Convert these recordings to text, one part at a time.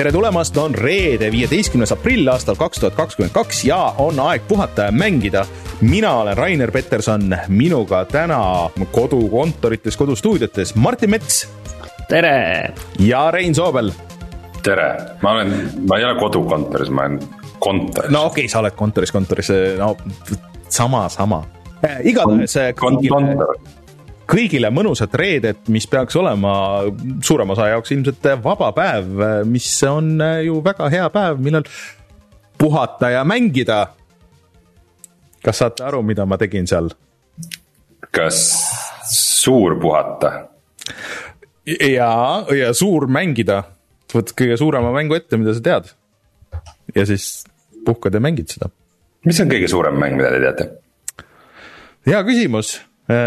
tere tulemast, on reede, viieteistkümnes aprill aastal kaks tuhat kakskümmend kaks ja on aeg puhata ja mängida. mina olen Rainer Peterson, minuga täna kodukontorites, kodustuudiotes Martin Mets. tere. ja Rein Soobel. tere, ma olen, ma ei ole kodukontoris, ma olen kontoris. no okei okay,, sa oled kontoris, kontoris, no sama, sama. igatahes kõigile, kõigile mõnusat reedet, mis peaks olema suurema osa jaoks ilmselt vaba päev, mis on ju väga hea päev, millal puhata ja mängida. kas saate aru, mida ma tegin seal? kas suur puhata? ja, ja suur mängida. võtad kõige suurema mängu ette, mida sa tead. ja siis puhkad ja mängid seda. mis on kõige suurem mäng, mida te teate? hea küsimus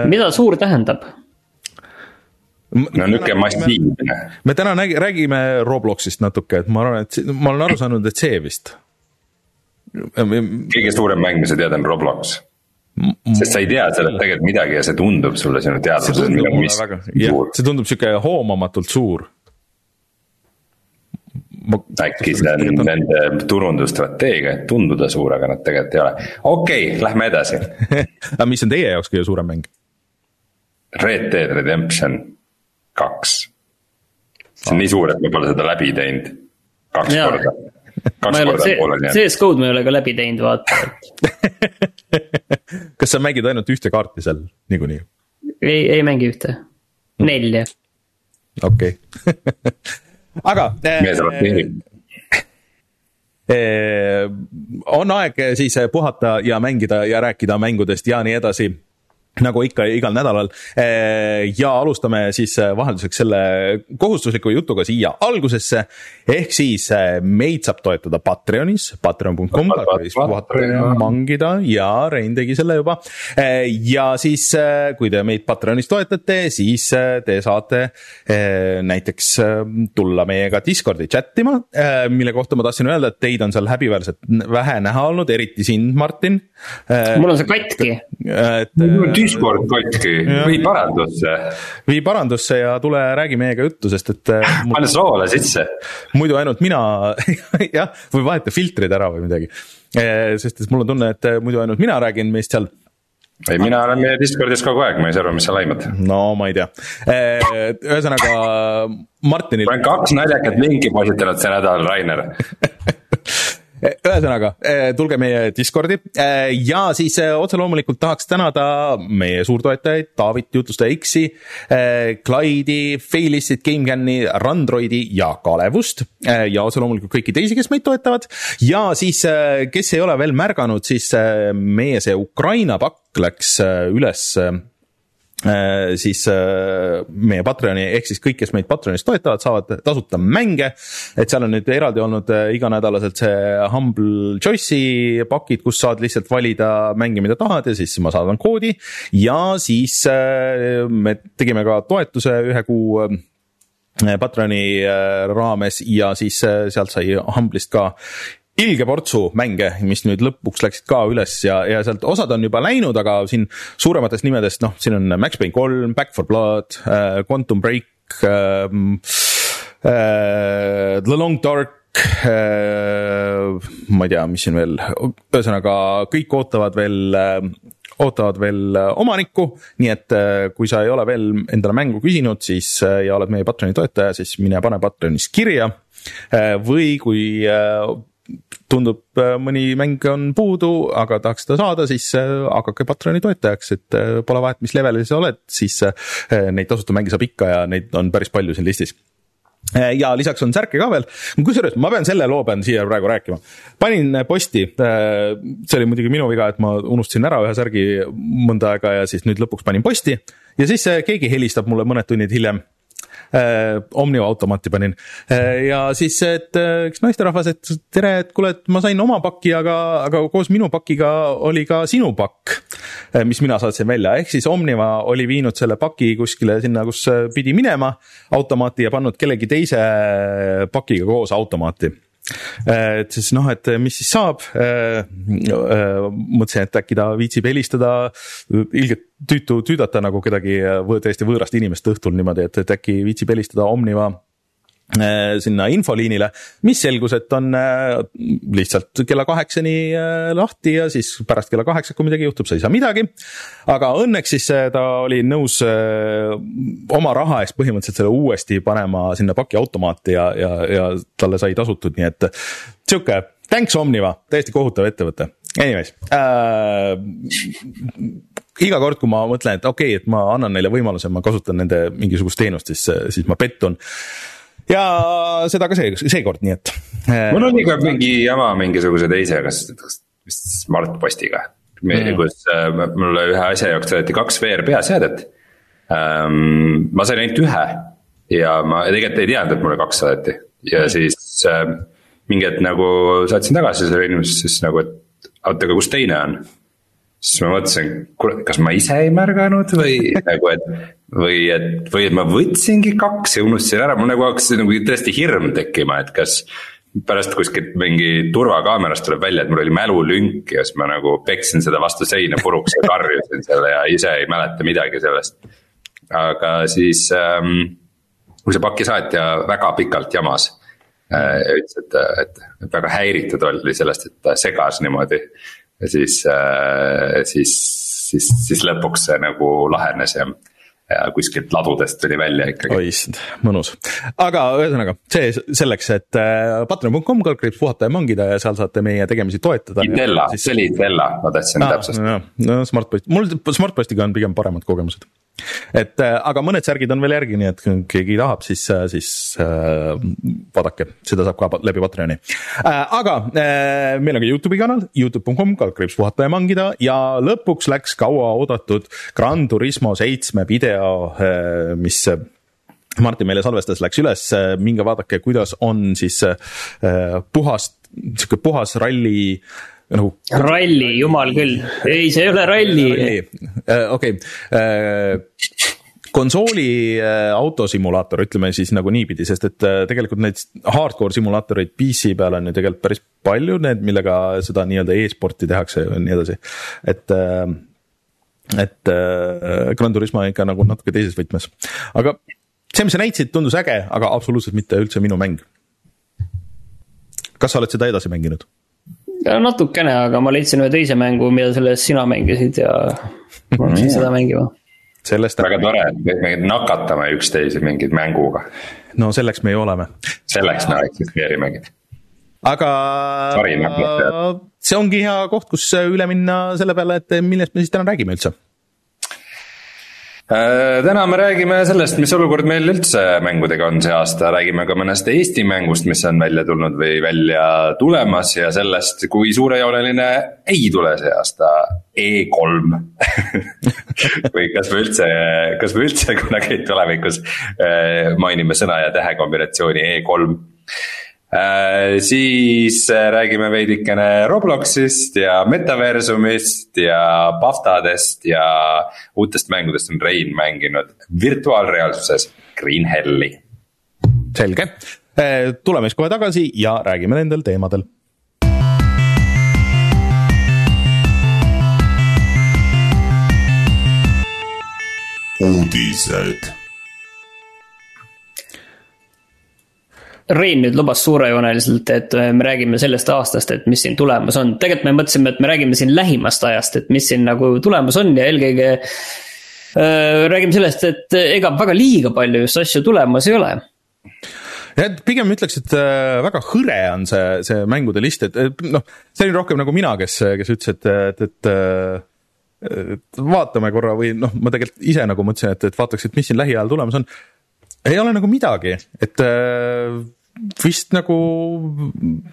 mida suur tähendab? no niisugune massiivne. me täna nägi, räägime Robloxist natuke, et ma arvan, et ma olen aru saanud, et see vist. kõige suurem mäng, mis sa tead, on Roblox. sest sa ei tea sellest tegelikult midagi ja see tundub sulle sinu teadvuses. see tundub mulle väga, jah, see tundub sihuke hoomamatult suur ma. äkki see on nende turundusstrateegia, et tunduda suur, aga nad tegelikult ei ole. okei okay,, lähme edasi aga mis on teie jaoks kõige suurem mäng? Red Dead Redemption kaks. see on nii suur, et ma pole seda läbi teinud, kaks ja. korda. kaks korda see, pooleli jäänud. CS-GO-d ma ei ole ka läbi teinud, vaata kas sa mängid ainult ühte kaarti seal niikuinii? ei, ei mängi ühte, nelja. okei okay. aga. roteerib on aeg siis puhata ja mängida ja rääkida mängudest ja nii edasi nagu ikka igal nädalal. ja alustame siis vahelduseks selle kohustusliku jutuga siia algusesse. ehk siis meid saab toetada Patreonis, patreon.com, mangida ja Rein tegi selle juba. ja siis, kui te meid Patreonis toetate, siis te saate näiteks tulla meiega Discordi chat ima, mille kohta ma tahtsin öelda, et teid on seal häbiväärselt vähe näha olnud, eriti sind, Martin. mul on see katki. et Discord katki, vii parandusse. vii parandusse ja tule räägi meiega juttu, sest et. Äh, pane soole sisse. muidu ainult mina jah, või vaheta filtrid ära või midagi. Äh, sest et mul on tunne, et äh, muidu ainult mina räägin meist seal ei, mina olen meie Discordis kogu aeg, ma ei saa aru, mis sa laimad. no ma ei tea, ühesõnaga Martinil. olen kaks naljakat linki postitanud see nädal, Rainer ühesõnaga, eh, tulge meie Discordi eh, ja siis eh, otse loomulikult tahaks tänada meie suurtoetajaid, Taavit, Jutlustaja X-i, Clyde'i, Failistit, GameCami, Randroidi ja Kalevust. ja otse loomulikult kõiki teisi, kes meid toetavad ja siis, kes ei ole veel märganud, siis meie see Ukraina pakk läks üles siis äh, meie Patreoni ehk siis kõik, kes meid Patreonis toetavad, saavad tasuta mänge. et seal on nüüd eraldi olnud äh, iganädalaselt see Humble Choice'i pakid, kus saad lihtsalt valida mänge, mida tahad ja siis ma saadan koodi. ja siis me tegime ka toetuse ühe kuu Patreoni raames ja siis sealt sai Humble'ist ka ilge portsu mänge, mis nüüd lõpuks läksid ka üles ja, ja sealt osad on juba läinud, aga siin suurematest nimedest, noh, siin on Max Payne kolm, Back for Blood äh,, Quantum Break äh,, äh, The Long Dark äh,. ma ei tea, mis siin veel, ühesõnaga kõik ootavad veel äh, ootavad veel äh, omanikku, nii et äh, kui sa ei ole veel endale mängu küsinud, siis ja oled meie Patreoni toetaja, siis mine pane Patreonis kirja. või kui tundub, äh, mõni mäng on puudu, aga tahaks seda saada, siis äh, hakake Patroni toetajaks, et äh, pole vahet, mis levelil sa oled, siis neid tasuta mänge saab ikka ja neid on päris palju siin listis ja lisaks on särke ka veel, kusjuures ma pean selle loo pean siia praegu rääkima. panin posti, see oli muidugi minu viga, et ma unustasin ära ühe särgi mõnda aega ja siis nüüd lõpuks panin posti. ja siis keegi helistab mulle mõned tunnid hiljem Omniva automaati panin äh, ja siis, et äh, üks naisterahvas, et tere, et kuule, et ma sain oma paki, aga, aga koos minu pakiga oli ka sinu pakk äh,, mis mina saatsin välja, ehk siis Omniva oli viinud selle paki kuskile sinna, kus äh, pidi minema automaati ja pannud kellegi teise pakiga koos automaati Äh, et siis noh, et mis siis saab. Äh, äh, mõtlesin, et äkki ta viitsib helistada, ilgelt tüütu tüüdata nagu kedagi täiesti võõrast inimest õhtul niimoodi, et, et äkki viitsib helistada Omniva Äh, sinna infoliinile, mis selgus, et on äh, lihtsalt kella kaheksani äh, lahti ja siis pärast kella kaheksat, kui midagi juhtub, sa ei saa midagi. aga õnneks siis ta oli nõus oma raha eest põhimõtteliselt selle uuesti panema sinna pakiautomaati ja, ja, ja talle sai tasutud, nii et sihuke thanks Omniva, täiesti kohutav ettevõte. Anyways äh,, iga kord, kui ma mõtlen, et okei okay,, et ma annan neile võimaluse, ma kasutan nende mingisugust teenust, siis, siis ma pettun ja seda ka see, seekord, nii et. Äh, mul oli ka mingi jama mingisuguse teise, kas vist Smartpostiga mm., kus äh, mulle ühe asja jaoks saadeti kaks VR peaseadet ähm,. ma sain ainult ühe ja ma tegelikult ei teadnud, et mulle kaks saadeti ja mm. siis äh, mingi hetk nagu saatsin tagasi selle inimesele, siis nagu, et oota, aga kus teine on siis ma mõtlesin, kurat, kas ma ise ei märganud või nagu, et. või et, või et ma võtsingi kaks ja unustasin ära, mul nagu hakkas nagu tõesti hirm tekkima, et kas. pärast kuskilt mingi turvakaamerast tuleb välja, et mul oli mälulünk ja siis ma nagu peksin seda vastu seina puruks ja karjusin selle ja ise ei mäleta midagi sellest. aga siis ähm,, kui see pakisaatja väga pikalt jamas äh,. ütles, et, et, et väga häiritud oli sellest, et ta segas niimoodi ja siis, äh, siis, siis, siis lõpuks see nagu lahenes ja kuskilt ladudest tuli välja ikkagi. oi issand, mõnus. aga ühesõnaga see selleks, et äh, patreon.com kaldkriips puhata ja mangida ja seal saate meie tegemisi toetada. Itella siis..., see oli Itella, ma tahtsin täpsustada. no Smartpost, mul Smartpostiga on pigem paremad kogemused et äh, aga mõned särgid on veel järgi, nii et kui keegi tahab, siis, äh, siis äh, vaadake, seda saab ka läbi Patreoni äh,. aga äh, meil on ka Youtube'i kanal, Youtube.com, kaldkriips puhata ja mangida ja lõpuks läks kauaoodatud Gran Turismo seitsme video äh,, mis Martin meile salvestas, läks üles, minge vaadake, kuidas on siis puhast, sihuke puhas ralli nagu. ralli, jumal küll, ei, see ei ole ralli. Okei, konsooli autosimulaator, ütleme siis nagu niipidi, sest et tegelikult neid hardcore simulaatoreid PC peal on ju tegelikult päris palju, need, millega seda nii-öelda e-sporti tehakse ja nii edasi, et et äh, Gran Turismo on ikka nagu natuke teises võtmes, aga see, mis sa näitasid, tundus äge, aga absoluutselt mitte üldse minu mäng. kas sa oled seda edasi mänginud? natukene, aga ma leidsin ühe teise mängu, mida selles sina mängisid ja ma hakkasin seda mängima. sellest. väga tore, me nakatame üksteise mingi mänguga. no selleks me ju oleme. selleks me eksisteerimegi. aga see ongi hea koht, kus üle minna selle peale, et millest me siis täna räägime üldse. Äh, täna me räägime sellest, mis olukord meil üldse mängudega on see aasta, räägime ka mõnest Eesti mängust, mis on välja tulnud või välja tulemas ja sellest, kui suurejooneline ei tule see aasta E3 või kas me üldse, kas me üldse kunagi tulevikus äh, mainime sõna ja tähe kombinatsiooni E3 Äh, siis äh, räägime veidikene Robloxist ja metaversumist ja Baftadest ja uutest mängudest on Rein mänginud virtuaalreaalsuses Green Helli. selge, äh, tuleme siis kohe tagasi ja räägime nendel teemadel. Uudised Rein nüüd lubas suurejooneliselt, et äh, me räägime sellest aastast, et mis siin tulemas on. tegelikult me mõtlesime, et me räägime siin lähimast ajast, et mis siin nagu tulemas on ja eelkõige äh,. räägime sellest, et ega väga liiga palju just asju tulemas ei ole jah, et pigem ütleks, et äh, väga hõre on see, see mängude list, et noh, see oli rohkem nagu mina, kes, kes ütles, et, et, äh, et vaatame korra või noh, ma tegelikult ise nagu mõtlesin, et, et vaataks, et mis siin lähiajal tulemas on ei ole nagu midagi, et äh, vist nagu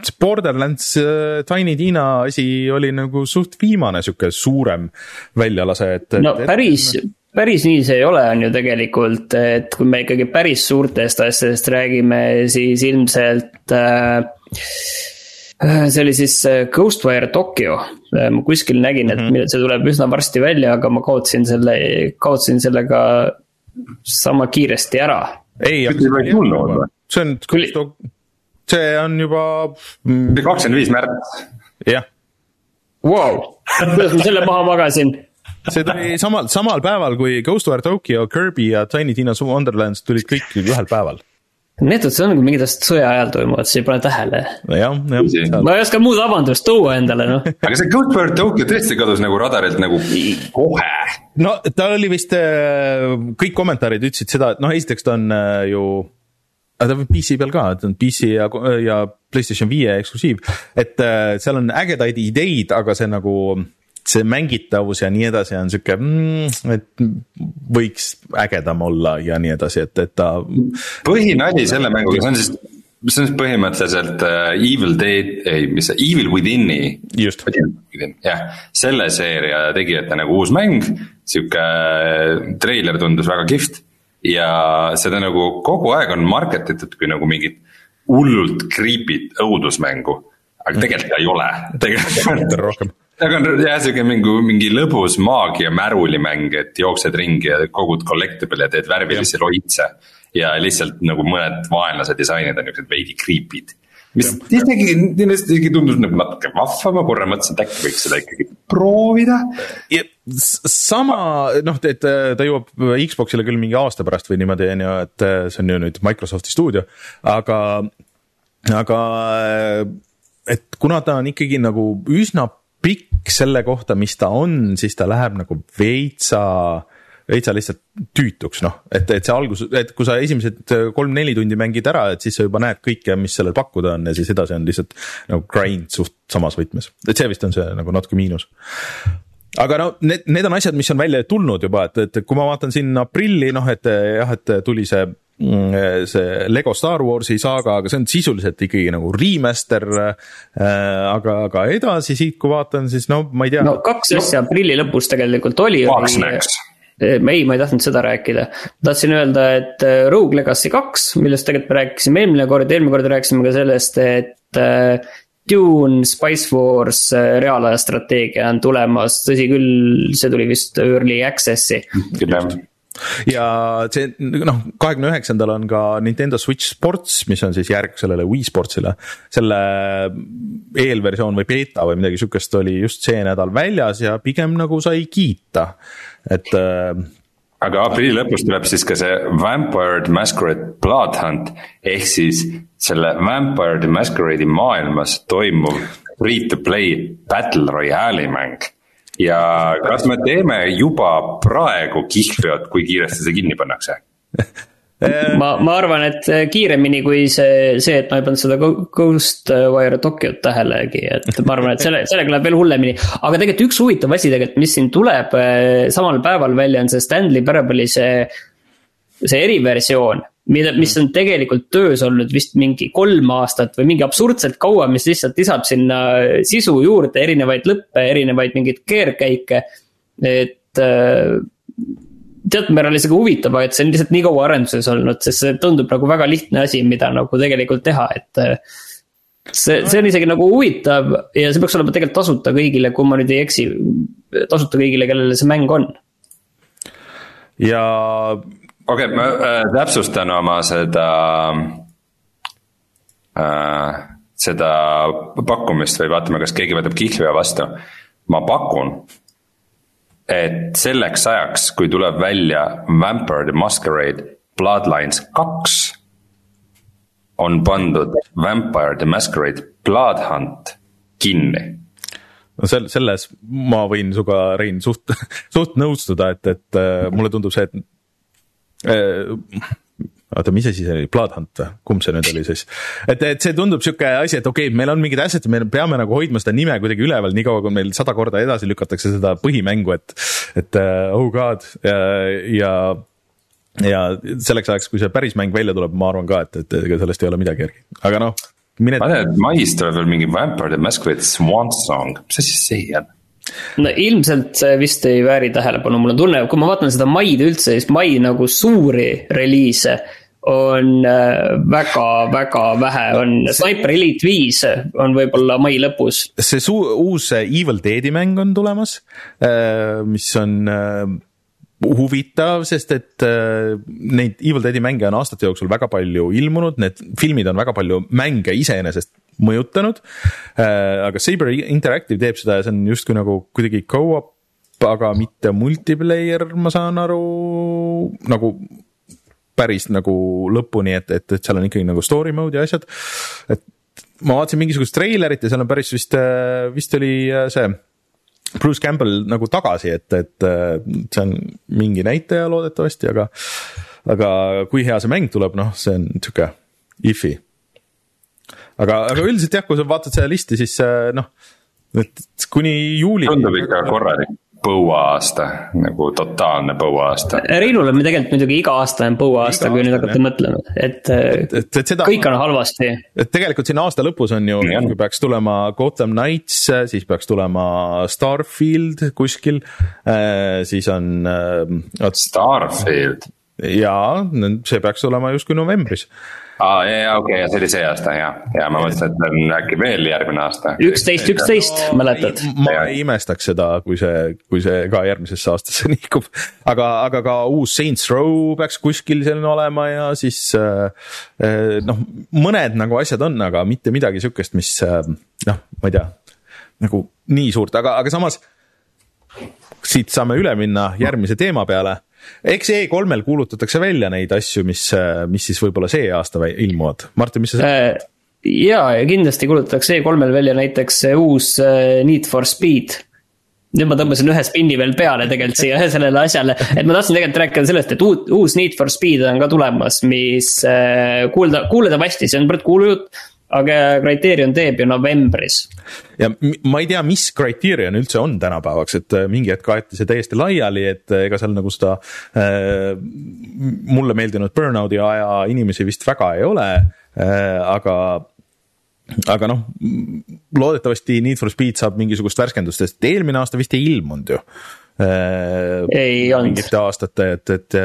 see Borderlands äh, Tiny Tina asi oli nagu suht viimane sihuke suurem väljalase, et. no päris, päris nii see ei ole, on ju tegelikult, et kui me ikkagi päris suurtest asjadest räägime, siis ilmselt äh, see oli siis äh, Ghostwire Tokyo, ma kuskil nägin, et mm -hmm. see tuleb üsna varsti välja, aga ma kaotasin selle, kaotasin selle ka sama kiiresti ära ei, see on, see on juba. Mm, kakskümmend viis märts. jah. Vau, kuidas ma selle maha magasin? see tuli samal, samal päeval kui Ghostwire Tokyo, Kirby ja Tiny Tina's Wonderlands tulid kõik ühel päeval. Need on nagu mingid asjad sõja ajal toimuvad, sa ei pane tähele. jah, jah. ma ei oska muud vabandust tuua endale, noh. aga see Ghostwire Tokyo tõesti kadus nagu radarilt nagu kohe. no ta oli vist, äh, kõik kommentaarid ütlesid seda, et noh, esiteks ta on äh, ju aga ta on PC peal ka, ta on PC ja, ja Playstation viie eksklusiiv, et äh, seal on ägedaid ideid, aga see nagu see mängitavus ja nii edasi on sihuke mm,, et võiks ägedam olla ja nii edasi, et, et ta. põhinali selle mänguga, see on siis, see on siis põhimõtteliselt uh, Evil Dead, ei, mis see, Evil Within'i. just. jah, selle seeria tegijate nagu uus mäng, sihuke treiler tundus väga kihvt. ja seda nagu kogu aeg on market itud kui nagu mingit hullult creepy't õudusmängu aga tegelikult ta ei ole, tegelikult rohkem aga on jah, sihuke mingi, mingi lõbus maagia märulimäng, et jooksed ringi ja kogud collectible ja teed värvilisi loitse. ja lihtsalt nagu mõned vaenlase disainid on niuksed veidi creepy'd. mis isegi, isegi tundus nagu natuke vahva, ma korra mõtlesin, et äkki võiks seda ikkagi proovida. sama noh, et ta jõuab Xbox'ile küll mingi aasta pärast või niimoodi, on ju, et see on ju nüüd Microsofti stuudio, aga, aga et kuna ta on ikkagi nagu üsna selle kohta, mis ta on, siis ta läheb nagu veitsa, veitsa lihtsalt tüütuks, noh, et, et see algus, et kui sa esimesed kolm-neli tundi mängid ära, et siis sa juba näed kõike, mis sellel pakkuda on ja siis edasi on lihtsalt nagu grind suht samas võtmes, et see vist on see nagu natuke miinus. Aga no need, need on asjad, mis on välja tulnud juba, et, et kui ma vaatan siin aprilli, noh, et jah, et tuli see see Lego Star Warsi saaga, aga see on sisuliselt ikkagi nagu remaster äh,. aga, aga edasi siit, kui vaatan, siis no ma ei tea. no kaks asja aprilli lõpus tegelikult oli. ei, ma ei tahtnud seda rääkida. tahtsin öelda, et Rogue Legacy kaks, millest tegelikult me rääkisime eelmine kord, eelmine kord rääkisime ka sellest, et äh, Dune Spice Wars reaalaja strateegia on tulemas, tõsi küll, see tuli vist early access'i. Ja see noh, kahekümne üheksandal on ka Nintendo Switch Sports, mis on siis järg sellele Wii Sportsile. selle eelversioon või beeta või midagi sihukest oli just see nädal väljas ja pigem nagu sai kiita, et äh, aga aprilli lõpus tuleb siis ka see Vampire the Masquerade Bloodhunt ehk siis selle Vampire the Masquerade'i maailmas toimuv free to play battle royale'i mäng ja kas me teeme juba praegu kihlveod, kui kiiresti see kinni pannakse ma, ma arvan, et kiiremini kui see, see, et ma ei pannud seda Ghostwire Tokyot tähelegi, et ma arvan, et selle, sellega läheb veel hullemini. aga tegelikult üks huvitav asi tegelikult, mis siin tuleb eh, samal päeval välja, on see Stanley Parable'i see, see eriversioon mida, mis on tegelikult töös olnud vist mingi kolm aastat või mingi absurdselt kaua, mis lihtsalt lisab sinna sisu juurde erinevaid lõppe, erinevaid mingeid keerkäike. et äh, teatud määral isegi huvitav, et see on lihtsalt nii kaua arenduses olnud, sest see tundub nagu väga lihtne asi, mida nagu tegelikult teha, et äh, see, see on isegi nagu huvitav ja see peaks olema tegelikult tasuta kõigile, kui ma nüüd ei eksi, tasuta kõigile, kellele see mäng on. ja okei okay,, ma äh, täpsustan oma seda äh,, seda pakkumist või vaatame, kas keegi võtab kihlveo vastu. ma pakun, et selleks ajaks, kui tuleb välja Vampire the Masquerade Bloodlines kaks, on pandud Vampire the Masquerade Bloodhunt kinni no sel-, selles ma võin sinuga, Rein, suht, suht nõustuda, et, et äh, mulle tundub see, et oota, mis asi see oli, Bloodhunt või, kumb see nüüd oli siis? et, et see tundub sihuke asi, et okei okay,, meil on mingid asjad, me peame nagu hoidma seda nime kuidagi üleval, niikaua kui meil sada korda edasi lükatakse seda põhimängu, et, et uh, oh god ja, ja ja selleks ajaks, kui see päris mäng välja tuleb, ma arvan ka, et, et ega sellest ei ole midagi järgi, aga noh. ma tean, et mais tuleb veel mingi Vampire the Masquerade Swan Song, mis asi see on? No ilmselt see vist ei vääri tähelepanu, mul on tunne, kui ma vaatan seda maid üldse, siis mai nagu suuri reliise on väga-väga äh, vähe, on Sniper Elite viis on võib-olla mai lõpus. see suu-, uus Evil Deadi mäng on tulemas, äh, mis on äh, huvitav, sest et neid Evil Deadi mänge on aastate jooksul väga palju ilmunud, need filmid on väga palju mänge iseenesest mõjutanud. Äh, aga Saber Interactive teeb seda ja see on justkui nagu kuidagi go-up, aga mitte multiplayer, ma saan aru, nagu päris nagu lõpuni, et, et, et seal on ikkagi nagu story mode ja asjad. et ma vaatasin mingisugust treilerit ja seal on päris vist, vist oli see Bruce Campbell nagu tagasi, et, et see on mingi näitaja loodetavasti, aga, aga kui hea see mäng tuleb, noh, see on sihuke if'i. Aga, aga üldiselt jah, kui sa vaatad seda listi, siis noh, et kuni juuli. tundub ikka korralik põuaasta, nagu totaalne põuaasta. Reinul on tegelikult muidugi iga aasta on põuaasta, kui nüüd hakata mõtlema, et, et, et, et seda, kõik on halvasti. et tegelikult siin aasta lõpus on ju, kui peaks tulema Gotham Knights, siis peaks tulema Starfield kuskil, äh, siis on. Äh, Starfield? jaa, see peaks tulema justkui novembris aa, ja, ja okei okay,, ja see oli see aasta ja, ja ma mõtlesin, et on äkki veel järgmine aasta. üksteist, üksteist, mäletad? ma ei imestaks seda, kui see, kui see ka järgmisesse aastasse nihkub. aga, aga ka uus Saints Row peaks kuskil seal olema ja siis äh, äh, noh, mõned nagu asjad on, aga mitte midagi sihukest, mis äh, noh, ma ei tea, nagu nii suurt, aga, aga samas siit saame üle minna järgmise teema peale eks E3-l kuulutatakse välja neid asju, mis, mis siis võib-olla see aasta ilmuvad, Martin, mis sa äh,? ja, ja kindlasti kuulutatakse E3-l välja näiteks uus äh, Need for Speed. Nüüd ma tõmbasin ühe spinni veel peale tegelikult siia sellele asjale, et ma tahtsin tegelikult rääkida sellest, et uut, uus Need for Speed on ka tulemas, mis äh, kuulda, kuuldavasti, see on praegu kuulujutt aga Criterion teeb ju novembris. ja ma ei tea, mis Criterion üldse on tänapäevaks, et äh, mingi hetk aeti see täiesti laiali, et äh, ega seal nagu seda äh, mulle meeldinud burnout'i aja inimesi vist väga ei ole äh,, aga aga noh, loodetavasti Need for Speed saab mingisugust värskendust, sest eelmine aasta vist ei ilmunud ju äh,. ei olnud. mingite aastate, et, et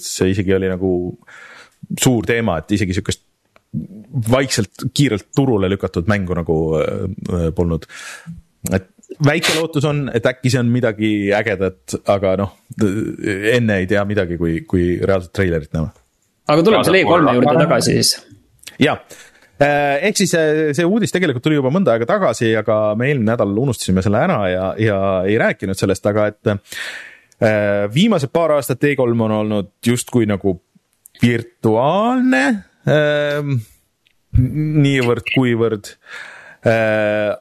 see isegi oli nagu suur teema, et isegi sihukest vaikselt, kiirelt turule lükatud mängu nagu äh, polnud. et väike lootus on, et äkki see on midagi ägedat, aga noh, enne ei tea midagi, kui, kui reaalset treilerit näeme. aga tuleme selle E3-e juurde tagasi siis. jaa äh, ehk siis see, see uudis tegelikult tuli juba mõnda aega tagasi, aga me eelmine nädal unustasime selle ära ja, ja ei rääkinud sellest, aga et äh, viimased paar aastat E3 on olnud justkui nagu virtuaalne niivõrd-kuivõrd ehm,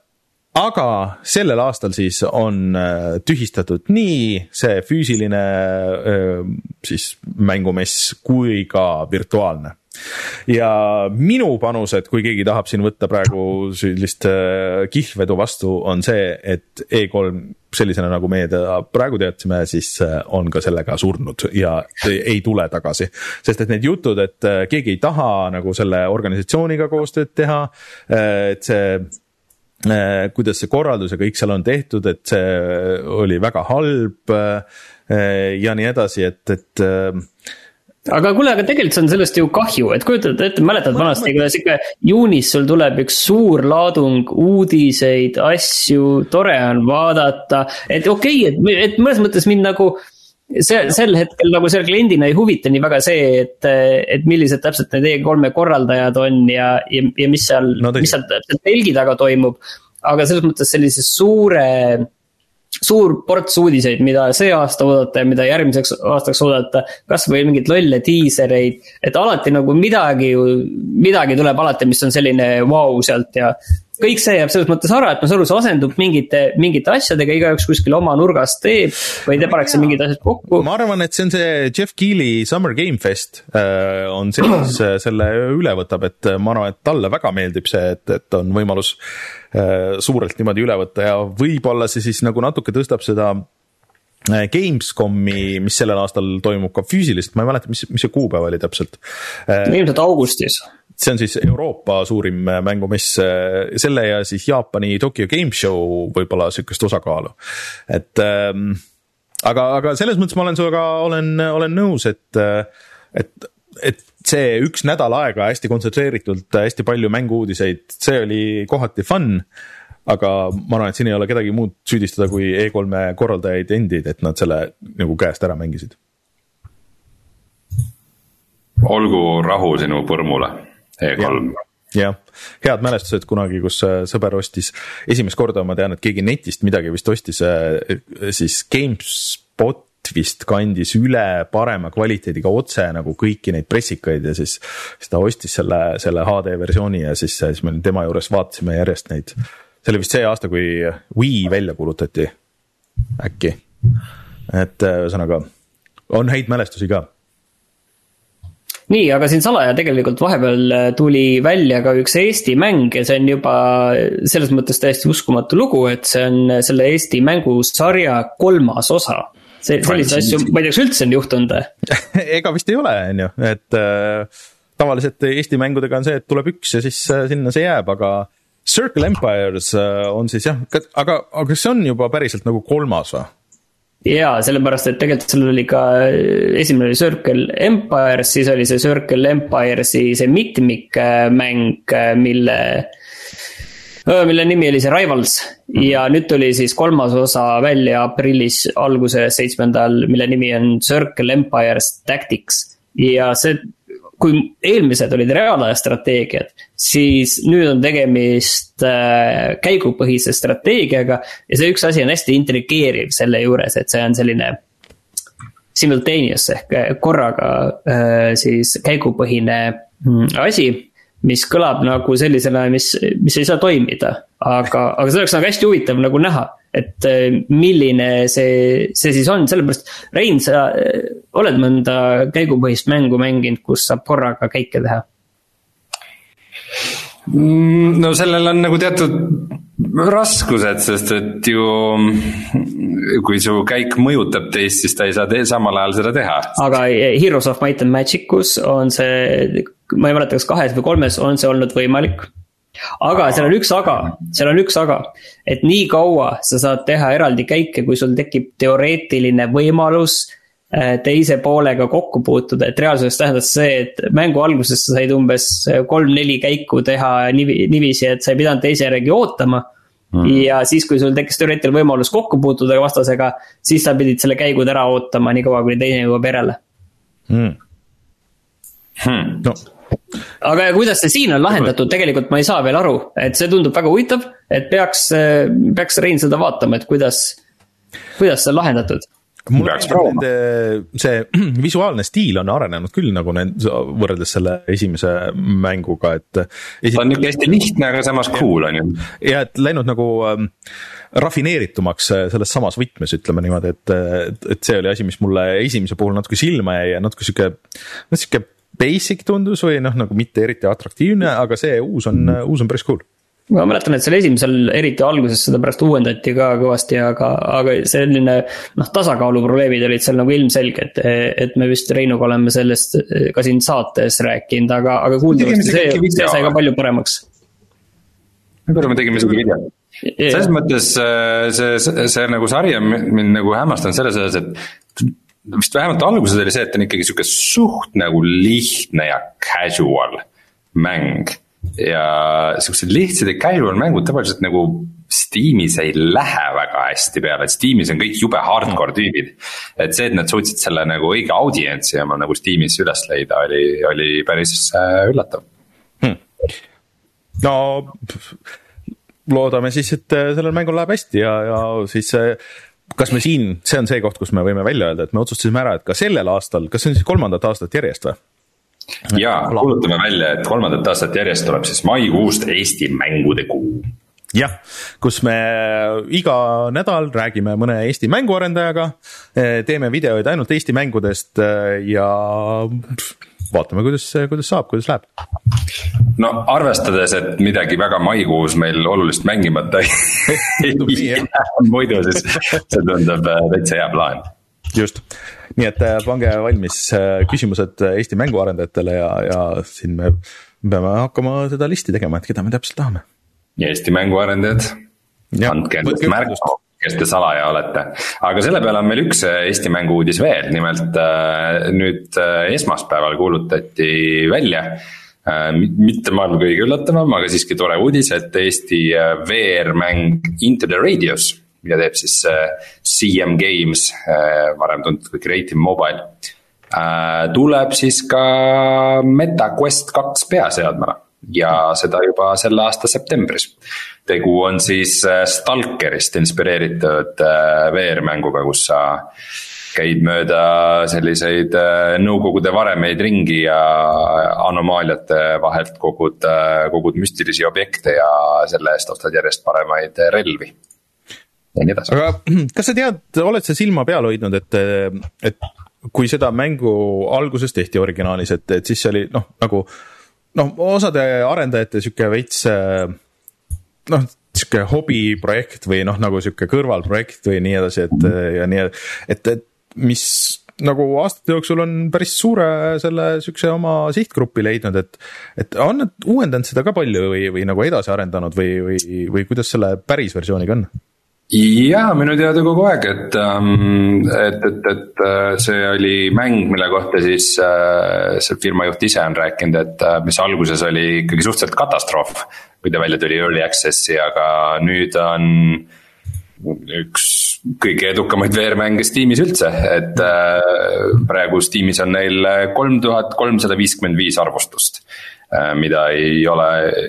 aga sellel aastal siis on äh, tühistatud nii see füüsiline ehm, siis mängumess kui ka virtuaalne ja minu panused, kui keegi tahab siin võtta praegu sellist äh, kihlvedu vastu, on see, et E3 sellisena, nagu meie teda praegu teadsime, siis äh, on ka sellega surnud ja ei tule tagasi. sest et need jutud, et äh, keegi ei taha nagu selle organisatsiooniga koostööd teha, et see kuidas see korraldus ja kõik seal on tehtud, et see oli väga halb ja nii edasi, et, et aga kuule, aga tegelikult see on sellest ju kahju, et kujutad ette, mäletad vanasti, kuidas ikka juunis sul tuleb üks suur laadung uudiseid, asju, tore on vaadata. et okei okay,, et, et mõnes mõttes mind nagu see, sel hetkel nagu selle kliendina ei huvita nii väga see, et, et millised täpselt need E3-e korraldajad on ja, ja, ja mis seal no,, mis seal täpselt telgi taga toimub. aga selles mõttes sellise suure suur ports uudiseid, mida see aasta oodata ja mida järgmiseks aastaks oodata. kasvõi mingeid lolle diisereid, et alati nagu midagi ju, midagi tuleb alati, mis on selline vau wow sealt ja kõik see jääb selles mõttes ära, et noh, see asendub mingite, mingite asjadega, igaüks kuskil oma nurgas teeb või te paneks mingid asjad kokku. ma arvan, et see on see Jeff Keeli Summer Game Fest äh, on see, mis äh, selle üle võtab, et äh, ma arvan, et talle väga meeldib see, et, et on võimalus suurelt niimoodi üle võtta ja võib-olla see siis nagu natuke tõstab seda Gamescomi, mis sellel aastal toimub ka füüsiliselt, ma ei mäleta, mis, mis see kuupäev oli täpselt. ilmselt augustis see on siis Euroopa suurim mängumess, selle ja siis Jaapani Tokyo Game Show võib-olla sihukest osakaalu, et ähm, aga, aga selles mõttes ma olen sinuga, olen, olen nõus, et, et, et see üks nädal aega hästi kontsentreeritult, hästi palju mängu-uudiseid, see oli kohati fun aga ma arvan, et siin ei ole kedagi muud süüdistada kui E3-e korraldajaid endid, et nad selle nagu käest ära mängisid. olgu rahu sinu põrmule E3 jah, head mälestused kunagi, kus äh, sõber ostis esimest korda, ma tean, et keegi netist midagi vist ostis äh, siis GameSpot vist kandis üle parema kvaliteediga otse nagu kõiki neid pressikaid ja siis. siis ta ostis selle, selle HD versiooni ja siis, siis me tema juures vaatasime järjest neid. see oli vist see aasta, kui Wii välja kuulutati, äkki. et ühesõnaga on häid mälestusi ka nii, aga siin salaja tegelikult vahepeal äh, tuli välja ka üks Eesti mäng ja see on juba selles mõttes täiesti uskumatu lugu, et see on äh, selle Eesti mängusarja kolmas osa. see, selliseid asju, ma ei tea, kas üldse on juhtunud ega vist ei ole, on ju, et äh, tavaliselt Eesti mängudega on see, et tuleb üks ja siis äh, sinna see jääb, aga Circle Empires äh, on siis jah, aga, aga kas see on juba päriselt nagu kolmas või? Jaa, sellepärast et tegelikult seal oli ka, esimene oli Circle Empires, siis oli see Circle Empiresi see mitmikmäng, mille mille nimi oli see Rivals ja nüüd tuli siis kolmas osa välja aprillis alguses, seitsmendal, mille nimi on Circle Empires Tactics. ja see kui eelmised olid reaalaja strateegiad, siis nüüd on tegemist äh, käigupõhise strateegiaga. ja see üks asi on hästi intrigeeriv selle juures, et see on selline simultaneous ehk korraga äh, siis käigupõhine mm, asi mis kõlab nagu sellisena, mis, mis ei saa toimida. aga, aga see oleks nagu hästi huvitav nagu näha, et äh, milline see, see siis on, sellepärast. Rein, sa äh, oled mõnda käigupõhist mängu mänginud, kus saab korraga käike teha? Mm, no sellel on nagu teatud raskused, sest et ju kui su käik mõjutab teist, siis ta ei saa te samal ajal seda teha. aga Heroes of Might and Magicus on see ma ei mäleta, kas kahes või kolmes on see olnud võimalik. Aga seal on üks aga, seal on üks aga, et nii kaua sa saad teha eraldi käike, kui sul tekib teoreetiline võimalus äh, teise poolega kokku puutuda, et reaalsuses tähendas see, et mängu alguses sa said umbes kolm-neli käiku teha niivi, niiviisi, et sa ei pidanud teise järgi ootama. Mm.. ja siis, kui sul tekkis teoreetiline võimalus kokku puutuda vastasega, siis sa pidid selle käigud ära ootama, niikaua kuni teine jõuab järele. Mm.. Hmm. no aga kuidas see siin on lahendatud, tegelikult ma ei saa veel aru, et see tundub väga huvitav, et peaks, peaks Rein seda vaatama, et kuidas, kuidas see on lahendatud mulle meeldib nende, see visuaalne stiil on arenenud küll nagu need, võrreldes selle esimese mänguga, et. ta on nihuke hästi lihtne, aga samas cool on ju. ja et läinud nagu ähm, rafineeritumaks äh, selles samas võtmes, ütleme niimoodi, et, et see oli asi, mis mulle esimese puhul natuke silma jäi ja natuke sihuke, noh sihuke basic tundus või noh, nagu mitte eriti atraktiivne, aga see uus on, uus on päris cool ma mäletan, et seal esimesel, eriti alguses seda pärast uuendati ka kõvasti, aga, aga selline noh, tasakaaluprobleemid olid seal nagu ilmselged. et me vist Reinuga oleme sellest ka siin saates rääkinud, aga, aga kuuldavasti see, see sai ka palju paremaks. võib-olla me tegime isegi video. selles mõttes äh, see, see, see nagu sari on mind nagu hämmastanud selles osas, et vist vähemalt alguses oli see, et on ikkagi sihuke suht nagu lihtne ja casual mäng. ja siuksed lihtsad ja casual mängud tavaliselt nagu Steamis ei lähe väga hästi peale, et Steamis on kõik jube hardcore tüübid. et see, et nad suutsid selle nagu õige audientsi oma nagu Steamis üles leida, oli, oli päris äh, üllatav hmm.. no loodame siis, et äh, sellel mängul läheb hästi ja, ja siis äh, kas me siin, see on see koht, kus me võime välja öelda, et me otsustasime ära, et ka sellel aastal, kas see on siis kolmandat aastat järjest või? jaa, kuulutame välja, et kolmandat aastat järjest tuleb siis maikuust Eesti mängude kuu jah, kus me iga nädal räägime mõne Eesti mänguarendajaga, teeme videoid ainult Eesti mängudest ja vaatame, kuidas, kuidas saab, kuidas läheb. no arvestades, et midagi väga maikuus meil olulist mängimata ei jää muidu, siis see tundub äh, täitsa hea plaan. just, nii et äh, pange valmis äh, küsimused Eesti mänguarendajatele ja, ja siin me peame hakkama seda listi tegema, et keda me täpselt tahame. Eesti mänguarendajad, andke endast märku kes te salaja olete. aga selle peale on meil üks äh, Eesti mängu uudis veel, nimelt äh, nüüd äh, esmaspäeval kuulutati välja mitte maailma kõige üllatavam, aga siiski tore uudis, et Eesti VR-mäng Into the Radius, mida teeb siis CM Games, varem tuntud kui Creative Mobile. tuleb siis ka MetaQuest kaks peaseadmele ja seda juba selle aasta septembris tegu on siis äh, Stalkerist inspireeritud äh, VR-mänguga, kus sa käid mööda selliseid äh, nõukogude varemeid ringi ja anomaaliate vahelt kogud, kogud müstilisi objekte ja selle eest ostad järjest paremaid relvi. ja nii edasi. aga kas sa tead, oled sa silma peal hoidnud, et, et kui seda mängu alguses tehti originaalis, et, et siis see oli noh, nagu noh, osade arendajate sihuke veits noh, sihuke hobiprojekt või noh, nagu sihuke kõrvalprojekt või nii edasi, et ja nii, et, et mis nagu aastate jooksul on päris suure selle siukse oma sihtgrupi leidnud, et. et on nad uuendanud seda ka palju või, või nagu edasi arendanud või, või, või kuidas selle päris versiooniga on? jaa, minu teada kogu aeg, et, ähm, et, et, et äh, see oli mäng, mille kohta siis äh, see firma juht ise on rääkinud, et äh, mis alguses oli ikkagi suhteliselt katastroof. Kui ta välja tuli early access'i, aga nüüd on üks kõige edukamaid VR-mänge Steamis üldse, et praegu Steamis on neil kolm tuhat kolmsada viiskümmend viis arvustust Äh, mida ei ole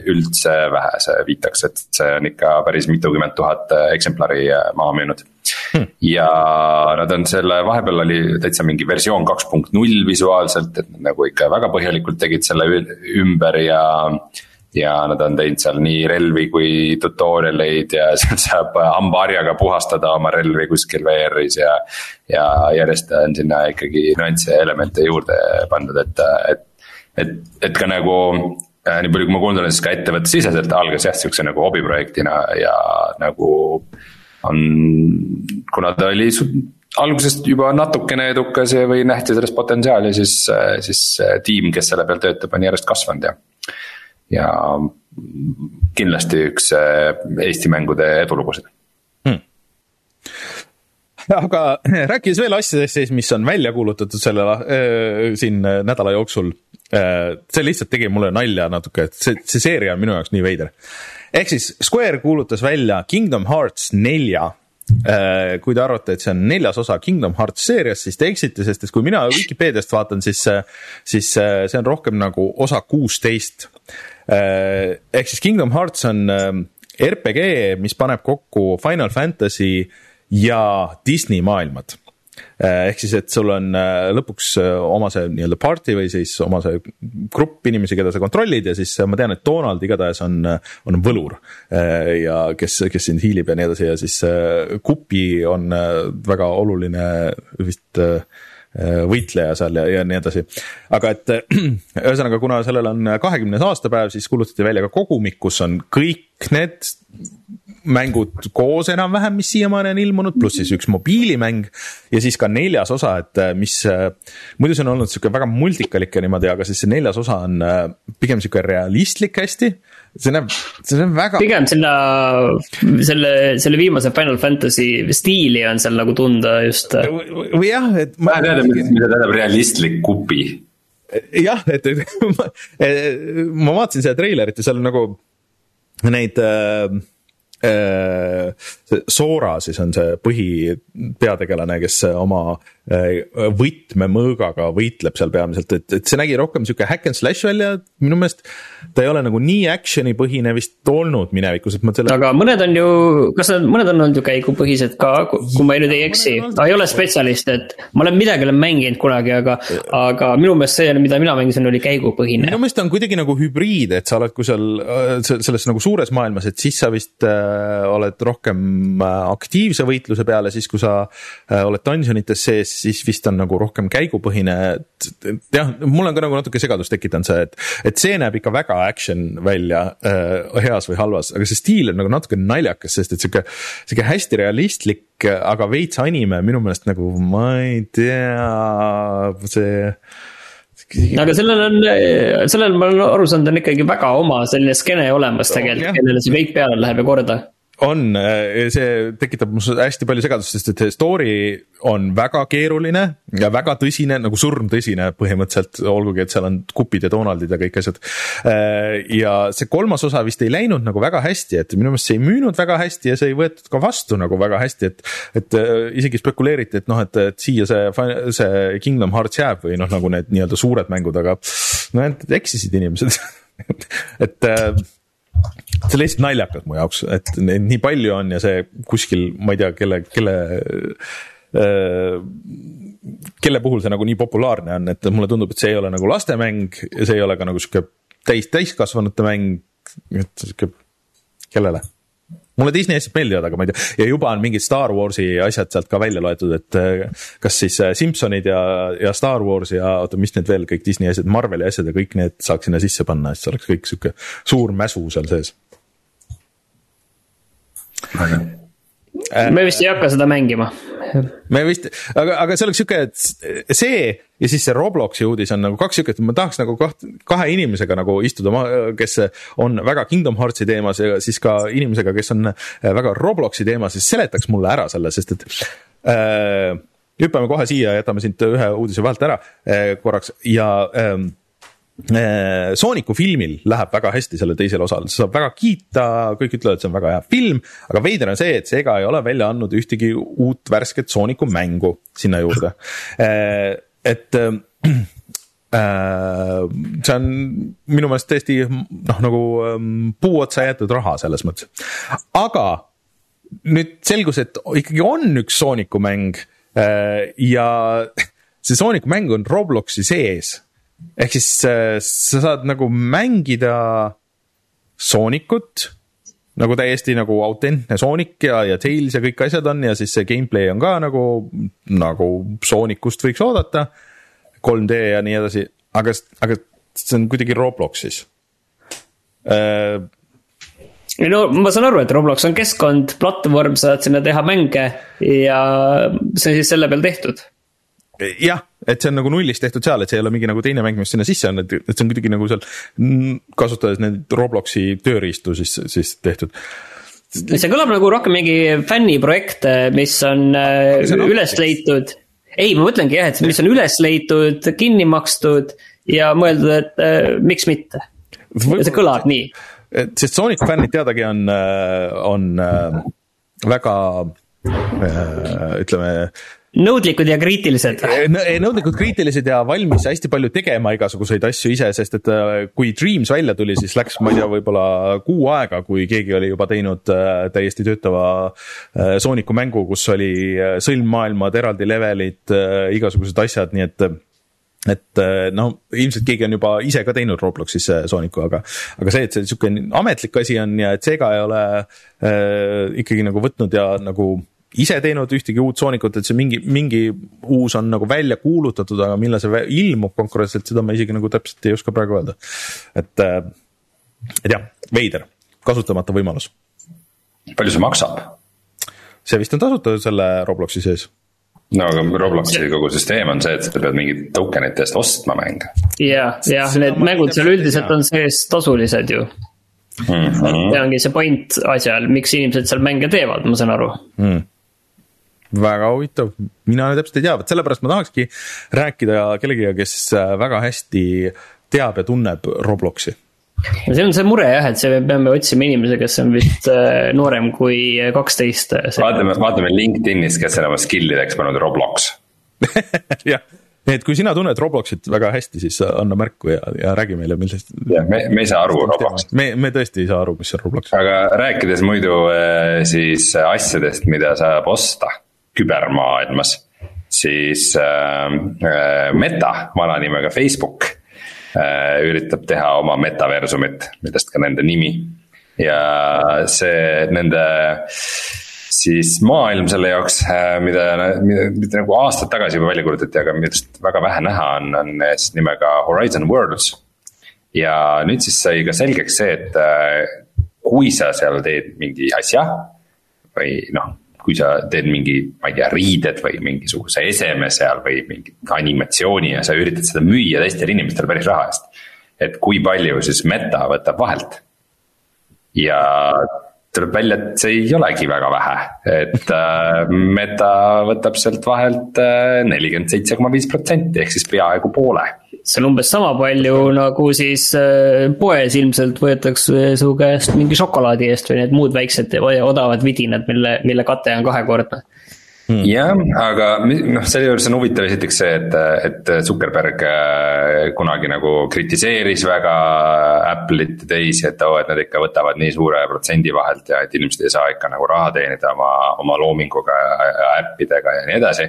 üldse vähe, see viitaks, et see on ikka päris mitukümmend tuhat äh, eksemplari äh, maha müünud. Hmm.. ja nad on selle, vahepeal oli täitsa mingi versioon kaks punkt null visuaalselt, et nagu ikka väga põhjalikult tegid selle ümber ja ja nad on teinud seal nii relvi kui tutorial eid ja seal saab hambaharjaga puhastada oma relvi kuskil VR-is ja. ja järjest on sinna ikkagi nüansse ja elemente juurde pandud, et, et et, et ka nagu äh, nii palju, kui ma kuulnud olen, siis ka ettevõttesiseselt algas jah, sihukese nagu hobiprojektina ja nagu on, kuna ta oli algusest juba natukene edukas või nähti selles potentsiaali, siis, siis tiim, kes selle peal töötab, on järjest kasvanud ja. Ja kindlasti üks äh, Eesti mängude edulugusid hmm aga rääkides veel asjadest siis, mis on välja kuulutatud selle äh, siin nädala jooksul Äh, see lihtsalt tegi mulle nalja natuke, et see, see seeria on minu jaoks nii veider. ehk siis Square kuulutas välja Kingdom Hearts nelja äh, kui te arvate, et see on neljas osa Kingdom Hearts seeriast, siis te eksite, sest et kui mina Vikipeediast vaatan, siis, siis see on rohkem nagu osa kuusteist. Ehk siis Kingdom Hearts on RPG, mis paneb kokku Final Fantasy ja Disney maailmad Eh, ehk siis, et sul on eh, lõpuks oma see nii-öelda party või siis oma see grupp inimesi, keda sa kontrollid ja siis ma tean, et Donald igatahes on, on võlur. ja kes, kes sind hiilib ja nii edasi ja siis Kupi on väga oluline vist võitleja seal ja, ja nii edasi. aga et ühesõnaga, kuna sellel on kahekümnes aastapäev, siis kuulutati välja ka kogumik, kus on kõik need mängud koos enam-vähem, mis siiamaani on ilmunud, pluss siis üks mobiilimäng. ja siis ka neljas osa, et äh, mis, äh, muidu see on olnud sihuke väga multikalik ja niimoodi, aga siis see neljas osa on äh, pigem sihuke realistlik hästi. See näeb, see näeb väga. pigem sinna, selle, selle viimase Final Fantasy stiili on seal nagu tunda just. või jah, et. ma ei tea, mida tähendab realistlik kupi jah, et, et ma, ma vaatasin seda treilerit ja seal on nagu neid äh, Äh, Sora siis on see põhipeategelane, kes oma äh, võtmemõõgaga võitleb seal peamiselt, et, et see nägi rohkem sihuke hack and slash välja, minu meelest. ta ei ole nagu nii action'i põhine vist olnud minevikus, et ma selle. aga mõned on ju, kas nad, mõned on olnud ju käigupõhised ka, kui ma nüüd ei eksi, ma ei ole spetsialist, et. ma olen midagi olen mänginud kunagi, aga, aga minu meelest see, mida mina mängisin, oli käigupõhine. minu meelest on kuidagi nagu hübriid, et sa oled, kui seal äh, selles nagu suures maailmas, et siis sa vist äh, oled rohkem äh, aktiivse võitluse peale, siis kui sa äh, oled dungeonites sees, siis vist on nagu rohkem käigupõhine, et jah, mul on ka nagu natuke segadust tekitanud see, et, et see näeb ikka väga action välja äh, heas või halvas, aga see stiil on nagu natuke naljakas, sest et sihuke, sihuke hästi realistlik, aga veits anime minu meelest nagu ma ei tea, see aga sellel on, sellel ma olen aru saanud, on ikkagi väga oma selline skeene olemas tegelikult, kellele see kõik peale läheb ja korda on, äh, see tekitab mul hästi palju segadust, sest et see story on väga keeruline ja väga tõsine, nagu surmtõsine põhimõtteliselt, olgugi et seal on Cupid ja Donaldid ja kõik asjad. Äh, ja see kolmas osa vist ei läinud nagu väga hästi, et minu meelest see ei müünud väga hästi ja see ei võetud ka vastu nagu väga hästi, et. et äh, isegi spekuleeriti, et noh, et, et siia see, see Kingdom Hearts jääb või noh, nagu need nii-öelda suured mängud, aga no eksisid inimesed et see on lihtsalt naljakas mu jaoks, et neid nii palju on ja see kuskil, ma ei tea, kelle, kelle kelle puhul see nagu nii populaarne on, et mulle tundub, et see ei ole nagu lastemäng ja see ei ole ka nagu sihuke täis, täiskasvanute mäng, et sihuke, kellele? Mulle Disney asjad meeldivad, aga ma ei tea, ja juba on mingid Star Warsi asjad sealt ka välja loetud, et äh, kas siis äh, Simsonid ja, ja Star Wars ja oota, mis need veel kõik Disney asjad, Marveli asjad ja kõik need saaks sinna sisse panna, et see oleks kõik sihuke suur mäsu seal sees. Me vist ei hakka seda mängima. Me vist, aga, aga see oleks sihuke, et see ja siis see Robloksi uudis on nagu kaks sihuke, et ma tahaks nagu kaht, kahe inimesega nagu istuda, kes on väga Kingdom Heartsi teemas ja siis ka inimesega, kes on väga Robloksi teemas, siis seletaks mulle ära selle, sest et äh, hüppame kohe siia, jätame siit ühe uudise vahelt ära äh, korraks. Ja äh, Äh, Sooniku filmil läheb väga hästi sellel teisel osal, seda saab väga kiita, kõik ütlevad, et see on väga hea film, aga veider on see, et Sega ei ole välja andnud ühtegi uut värsket Sooniku mängu sinna juurde. Äh, et äh, see on minu meelest täiesti noh, nagu ähm, puu otsa jäetud raha selles mõttes, aga nüüd selgus, et ikkagi on üks Sooniku mäng ja see Sooniku mäng on Robloksi sees ehk siis äh, sa saad nagu mängida Soonikut nagu täiesti nagu autentne Sonic ja, ja Tails ja kõik asjad on ja siis see gameplay on ka nagu, nagu Soonikust võiks oodata. 3D ja nii edasi, aga, aga see on kuidagi Robloxis äh,. no ma saan aru, et Roblox on keskkond, platvorm, saad sinna teha mänge ja see on siis selle peal tehtud jah, et see on nagu nullist tehtud seal, et see ei ole mingi nagu teine mäng, mis sinna sisse on, et, et see on kuidagi nagu seal kasutades neid Robloksi tööriistu siis, siis tehtud. see kõlab nagu rohkem mingi fänniprojekt, mis on, äh, üles leitud. ei, ma mõtlengi jah, et mis on üles leitud, kinni makstud ja mõeldud, et äh, miks mitte. see kõlab nii. sest Sonic fännid teadagi on, äh, on äh, väga ütleme nõudlikud ja kriitilised. Nõudlikud, kriitilised ja valmis hästi palju tegema igasuguseid asju ise, sest et äh, kui Dreams välja tuli, siis läks, ma ei tea, võib-olla kuu aega, kui keegi oli juba teinud äh, täiesti töötava äh, Sooniku mängu, kus oli sõlmmaailmad, eraldi levelid, igasugused asjad, nii et et no ilmselt keegi on juba ise ka teinud Robloxis Sooniku, aga, aga see, et see sihuke ametlik asi on ja et Sega ei ole äh, ikkagi nagu võtnud ja nagu ise teinud ühtegi uut Soonikut, et see mingi, mingi uus on nagu välja kuulutatud, aga millal see ilmub konkreetselt, seda ma isegi nagu täpselt ei oska praegu öelda. et, äh, et jah, veider, kasutamata võimalus. palju see maksab? see vist on tasuta selle Robloksi sees no aga Robloksi kogu süsteem on see, et sa pead mingit token ite eest ostma mänge. ja, jah, need mängud seal üldiselt on sees tasulised ju mm. -hmm. see ongi see point asjal, miks inimesed seal mänge teevad, ma saan aru mm väga huvitav, mina täpselt ei tea, vot sellepärast ma tahakski rääkida kellegiga, kes äh, väga hästi teab ja tunneb Robloksi no see on see mure jah, et see, me peame otsima inimese, kes on vist äh, noorem kui kaksteist. vaatame, vaatame LinkedInis, kes on oma skill'ideks pannud Roblox jah, et kui sina tunned Robloxit väga hästi, siis anna märku ja, ja räägi meile, millest. jah, me, me ei saa aru Robloxist. me, me tõesti ei saa aru, mis on Roblox. aga rääkides muidu äh, siis asjadest, mida saab osta kübermaailmas, siis äh, äh, Meta, vana nimega Facebook äh,, üritab teha oma metaversumit, millest ka nende nimi. ja see nende siis maailm selle jaoks, äh, mida, mida, mida nagu aastaid tagasi juba välja kuulutati, aga millest väga vähe näha on, on siis nimega Horizon Worlds. ja nüüd siis sai ka selgeks see, et äh, kui sa seal teed mingi asja või noh kui sa teed mingi, ma ei tea, riided või mingisuguse eseme seal või mingi animatsiooni ja sa üritad seda müüa teistele inimestele päris raha eest. et kui palju siis meta võtab vahelt. ja tuleb välja, et see ei olegi väga vähe, et äh, meta võtab sealt vahelt äh, nelikümmend seitse koma viis protsenti ehk siis peaaegu poole see on umbes sama palju nagu siis äh, poes ilmselt võetakse su käest mingi šokolaadi eest või need muud väiksed odavad vidinad, mille, mille kate on kahekordne. Hmm. jah, aga noh, selle juures on huvitav esiteks see, et, et Zuckerberg äh, kunagi nagu kritiseeris väga Apple'it ja teisi, et oo, et nad ikka võtavad nii suure protsendi vahelt ja et inimesed ei saa ikka nagu raha teenida oma, oma loominguga ja äppidega ja nii edasi.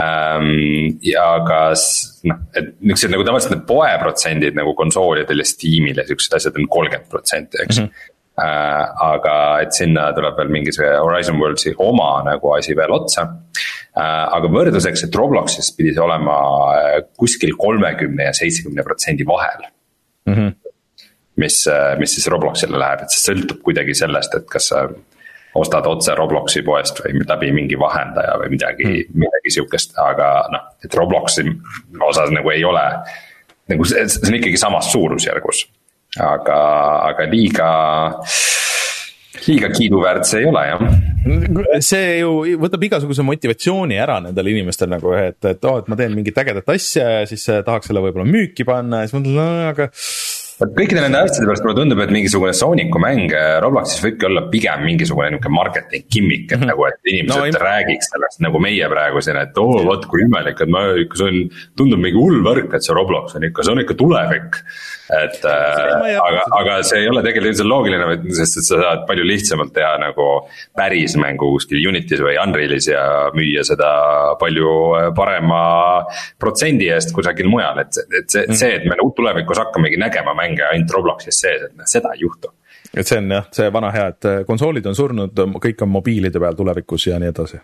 Ja kas noh, et niuksed nagu tavaliselt need poeprotsendid nagu konsoolidel ja Steamil ja siuksed asjad on kolmkümmend protsenti, eks mm. -hmm Äh, aga et sinna tuleb veel mingisugune Horizon Worldsi oma nagu asi veel otsa. Äh, aga võrdluseks, et Robloxis pidi see olema äh, kuskil kolmekümne ja seitsmekümne protsendi vahel mm. -hmm. mis, mis siis Robloxile läheb, et see sõltub kuidagi sellest, et kas sa ostad otse Robloksi poest või läbi mingi vahendaja või midagi mm., midagi sihukest, aga noh, et Robloksi osas nagu ei ole. nagu see, see on ikkagi samas suurusjärgus aga, aga liiga, liiga kiiduväärt see ei ole jah see ju võtab igasuguse motivatsiooni ära nendel inimestel nagu, et, et oo oh,, et ma teen mingit ägedat asja ja siis tahaks selle võib-olla müüki panna ja siis mõtled, no aga vot kõikide nende asjade pärast mulle tundub, et mingisugune Sooniku mäng äh, Robloxis võibki olla pigem mingisugune nihuke marketing gimmick, et -hmm. nagu, et inimesed no, räägiks sellest nagu meie praegu siin, et oo oh,, vot kui imelik, et ma see on, tundub mingi hull värk, et see Roblox on ikka, see on ikka tulevik. Et äh, aga, aga see ei ole tegelikult üldse loogiline, sest et sa saad palju lihtsamalt teha nagu päris mängu kuskil Unity's või Unreal'is ja müüa seda palju äh, parema protsendi eest kusagil mujal, et, et see, see, et me nagu tulevikus hakkamegi nägema mänge ainult Robloxis sees, et noh, seda ei juhtu. et see on jah, see vana hea, et äh, konsoolid on surnud, kõik on mobiilide peal tulevikus ja nii edasi.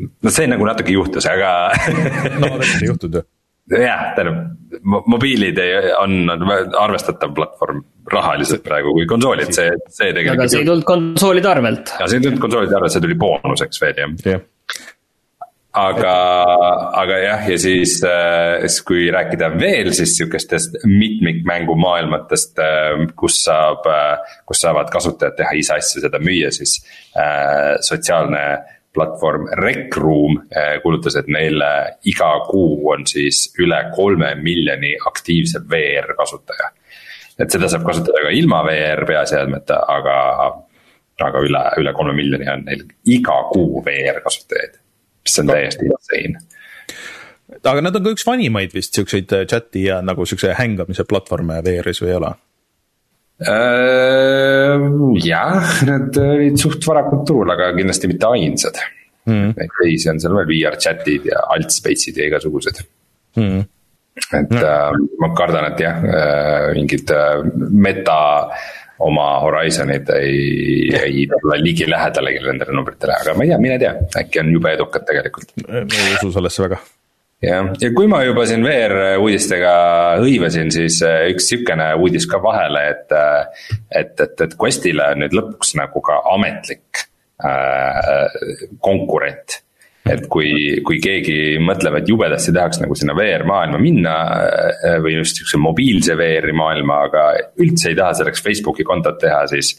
no see nagu natuke juhtus, aga no tegelikult ei juhtunud ju jah, tähendab mobiilid on arvestatav platvorm rahaliselt praegu kui konsoolid, see, see tegelikult. aga see ei tulnud konsoolide arvelt. ja see ei tulnud konsoolide arvelt, see tuli boonuseks veel jah ja aga, aga jah, ja siis, äh, siis kui rääkida veel siis sihukestest mitmikmängumaailmatest, äh, kus saab, äh, kus saavad kasutajad teha ise asju, seda müüa, siis äh, sotsiaalne platvorm Rec Room kuulutas, et neil iga kuu on siis üle kolme miljoni aktiivse VR kasutaja. et seda saab kasutada ka ilma VR peaseadmeta, aga, aga üle, üle kolme miljoni on neil iga kuu VR kasutajaid mis on täiesti insane aga nad on ka üks vanimaid vist siukseid äh, chat'i ja nagu siukse hängamise platvorme VR-is või ei ole? Äh, jah, nad olid suht varakult turul, aga kindlasti mitte ainsad. Mm.. Neid teisi on seal veel VR chat'id ja altspace'id ja igasugused. Mm.. et mm. äh, ma kardan, et jah äh,, mingid äh, meta oma Horizonit ei, ei tule ligilähedalegi nendele numbritele, aga ma ei tea, mine tea, äkki on jube edukad tegelikult. ma ei usu sellesse väga jah, ja kui ma juba siin VR uudistega hõivasin, siis äh, üks sihukene uudis ka vahele, et. Äh, et, et, et Questile on nüüd lõpuks nagu ka ametlik äh, konkurent et kui, kui keegi mõtleb, et jubedasti tahaks nagu sinna VR maailma minna äh, või just sihukese mobiilse VR-i maailma, aga üldse ei taha selleks Facebooki kontot teha, siis.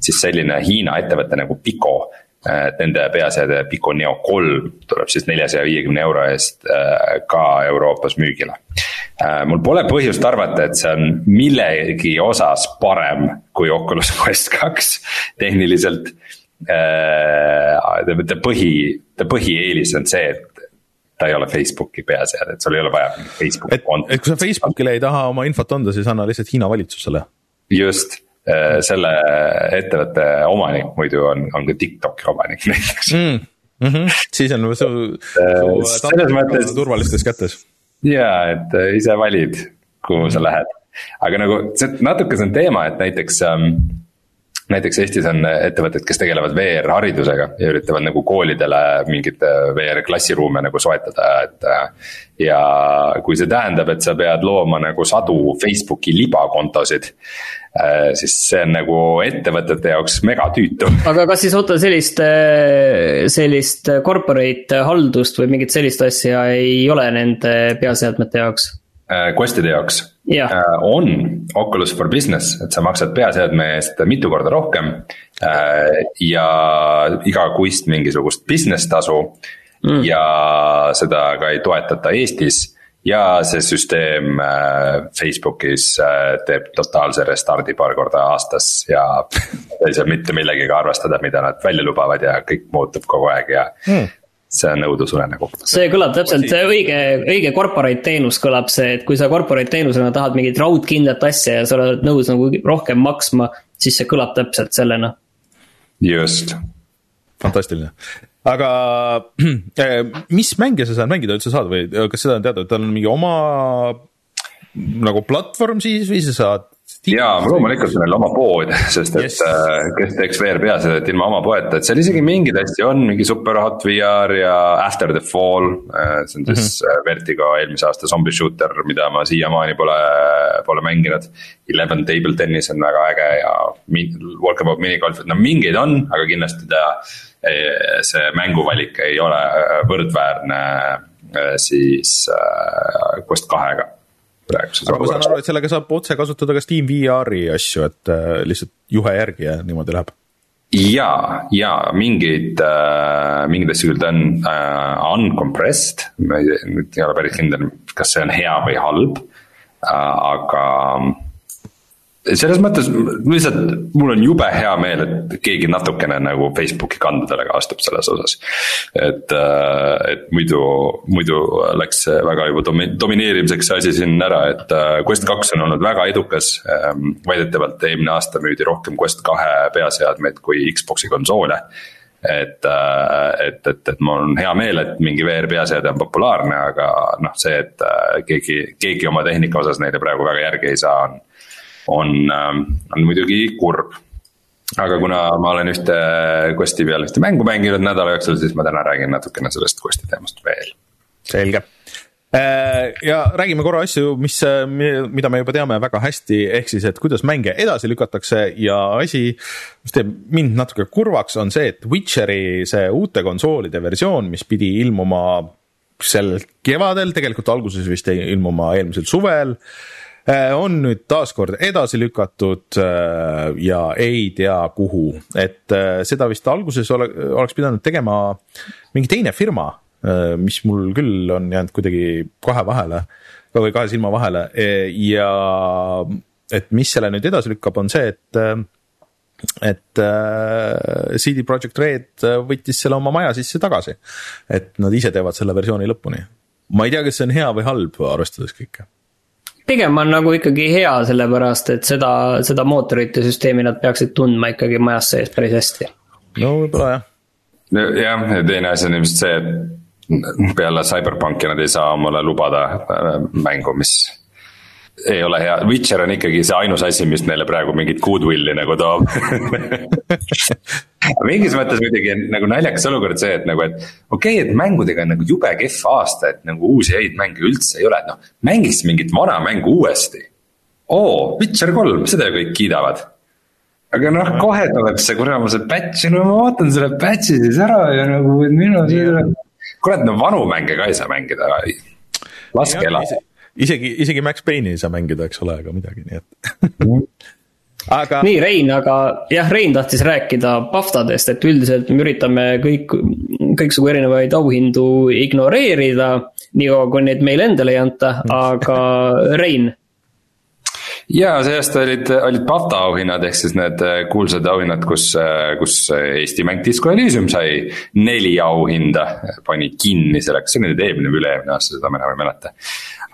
siis selline Hiina ettevõte nagu Pico, äh, nende peaseade Pico Neo kolm tuleb siis neljasaja viiekümne euro eest äh, ka Euroopas müügile. mul pole põhjust arvata, et see on millegi osas parem kui Oculus Quest kaks tehniliselt Äh, ta põhi, ta põhieelis on see, et ta ei ole Facebooki peaseade, et sul ei ole vaja Facebooki kontot. et kui sa Facebookile ei taha oma infot anda, siis anna lihtsalt Hiina valitsusele. just, äh, selle ettevõtte omanik muidu on, on ka TikToki omanik näiteks mm. Mm -hmm. siis on su, su selles mõttes turvalistes kätes. ja, et ise valid, kuhu sa lähed, aga nagu see natuke see on teema, et näiteks ähm, näiteks Eestis on ettevõtted, kes tegelevad VR-haridusega ja üritavad nagu koolidele mingeid äh, VR-klassiruume nagu soetada, et. Äh, ja kui see tähendab, et sa pead looma nagu sadu Facebooki libakontosid äh, siis see on nagu ettevõtete jaoks megatüütu. aga kas siis oota sellist, sellist corporate haldust või mingit sellist asja ei ole nende peaseadmete jaoks? Questide jaoks yeah. Äh, on Oculus for business, et sa maksad peaseadme eest mitu korda rohkem. Äh, ja igakuist mingisugust business tasu mm. ja seda ka ei toetata Eestis ja see süsteem äh, Facebookis teeb totaalse restardi paar korda aastas ja ei saa mitte millegagi arvestada, mida nad välja lubavad ja kõik muutub kogu aeg ja hmm see on õudusunenägu. see kõlab täpselt, see õige, õige corporate teenus kõlab see, et kui sa corporate teenusena tahad mingit raudkindlat asja ja sa oled nõus nagu rohkem maksma, siis see kõlab täpselt sellena. just. fantastiline, aga äh, mis mänge sa seal mängida üldse saad või kas seda on teada, et tal on mingi oma nagu platvorm siis või sa saad jaa, loomulikult on neil oma pood, sest et yes. Äh, kes teeks VR peaasjad ilma oma poeta, et seal isegi mingeid asju on, mingi Super Hot VR ja After the Fall. Äh, see on siis mm -hmm. Vertigo eelmise aasta zombie shooter, mida ma siiamaani pole, pole mänginud. Eleven Table Tennis on väga äge ja Walkabout minigolf, et no mingeid on, aga kindlasti ta, see mänguvalik ei ole võrdväärne siis Quest kahega praeguses olukorras. ma saan aru, et sellega saab otse kasutada ka Steam VR-i asju, et äh, lihtsalt juhe järgi ja niimoodi läheb. Ja, ja mingeid äh,, mingeid asju küll ta on äh, uncompressed, ma ei, nüüd ei ole päris kindel, kas see on hea või halb. Äh,, aga selles mõttes lihtsalt mul on jube hea meel, et keegi natukene nagu Facebooki kandadele ka astub selles osas. et, äh, et muidu, muidu läks see väga juba domi-, domineerimiseks see asi siin ära, et äh, Quest kaks on olnud väga edukas. Ähm, väidetavalt eelmine aasta müüdi rohkem Quest kahe peaseadmeid kui Xbox'i konsoole et, äh, et, et, et mul on hea meel, et mingi VR peaseade on populaarne, aga noh, see, et keegi, keegi oma tehnika osas neile praegu väga järgi ei saa, on on, ähm, on muidugi kurb. aga kuna ma olen ühte Questi peal ühte mängu mänginud nädala jooksul, siis ma täna räägin natukene sellest Questi teemast veel. selge äh, ja räägime korra asju, mis, mida me juba teame väga hästi, ehk siis, et kuidas mänge edasi lükatakse ja asi, mis teeb mind natuke kurvaks, on see, et Witcheri see uute konsoolide versioon, mis pidi ilmuma sel kevadel, tegelikult alguses vist ilmuma eelmisel suvel on nüüd taaskord edasi lükatud äh, ja ei tea kuhu, et äh, seda vist alguses ole, oleks pidanud tegema mingi teine firma, mis mul küll on jäänud kuidagi kahe vahele või kahe silma vahele ja et mis selle nüüd edasi lükkab, on see, et et äh, CD Projekt Red võttis selle oma maja sisse tagasi. et nad ise teevad selle versiooni lõpuni. ma ei tea, kas see on hea või halb, arvestades kõike pigem on nagu ikkagi hea, sellepärast et seda, seda mootorit ja süsteemi nad peaksid tundma ikkagi majas sees päris hästi. no võib-olla jah. jah, ja teine asi on ilmselt see, et peale CyberPunki nad ei saa omale lubada äh, mängu, mis ei ole hea, Witcher on ikkagi see ainus asi, mis neile praegu mingit goodwill'i nagu toob. Mingis mõttes muidugi nagu naljakas olukord see, et nagu, et okei okay,, et mängudega on nagu jube kehv aasta, et nagu uusi häid mänge üldse ei ole, et noh, mängiks mingit vana mängu uuesti. oo, Witcher kolm, seda ju kõik kiidavad. aga noh, kohe tuleb see kuramuse patch ja no ma vaatan selle patch'i siis ära ja nagu minu kurat, no vanu mänge ka ei saa mängida, laske elada isegi, isegi Max Payne'i ei saa mängida, eks ole, aga midagi, nii et aga. nii, Rein, aga jah, Rein tahtis rääkida paftadest, et üldiselt me üritame kõik, kõiksugu erinevaid auhindu ignoreerida. niikaua, kui neid meile endale ei anta, aga Rein ja see aasta olid, olid BAFTA auhinnad ehk siis need äh, kuulsad auhinnad, kus, äh, kus Eesti mäng Disco Elysium sai neli auhinda. pani kinni selle, kas see oli nüüd eelmine või üle-eelmine aasta, seda ma enam ei mäleta.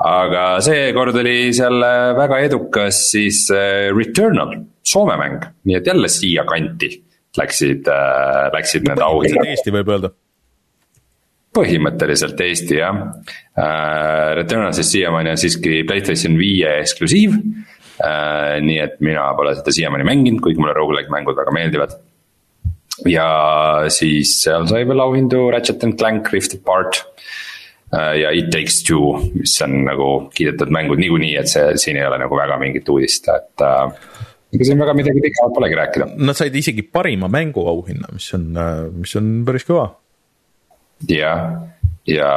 Aga seekord oli seal äh, väga edukas siis Returnal, Soome mäng, nii et jälle siia kanti läksid, läksid need auhinnad. Eesti võib öelda põhimõtteliselt Eesti jah uh,. Returnal siis siiamaani on siiski Playstation viie eksklusiiv Äh, nii et mina pole seda siiamaani mänginud, kuigi mulle rogu-like mängud väga meeldivad. ja siis seal sai veel auhindu Ratchet and Clank Rift Apart äh, ja It Takes Two, mis on nagu kiidetud mängud niikuinii, et see, siin ei ole nagu väga mingit uudist, et äh,. ega siin väga midagi pikemat polegi rääkida. Nad said isegi parima mängu auhinna, mis on, äh, mis on päris kõva. jah, ja,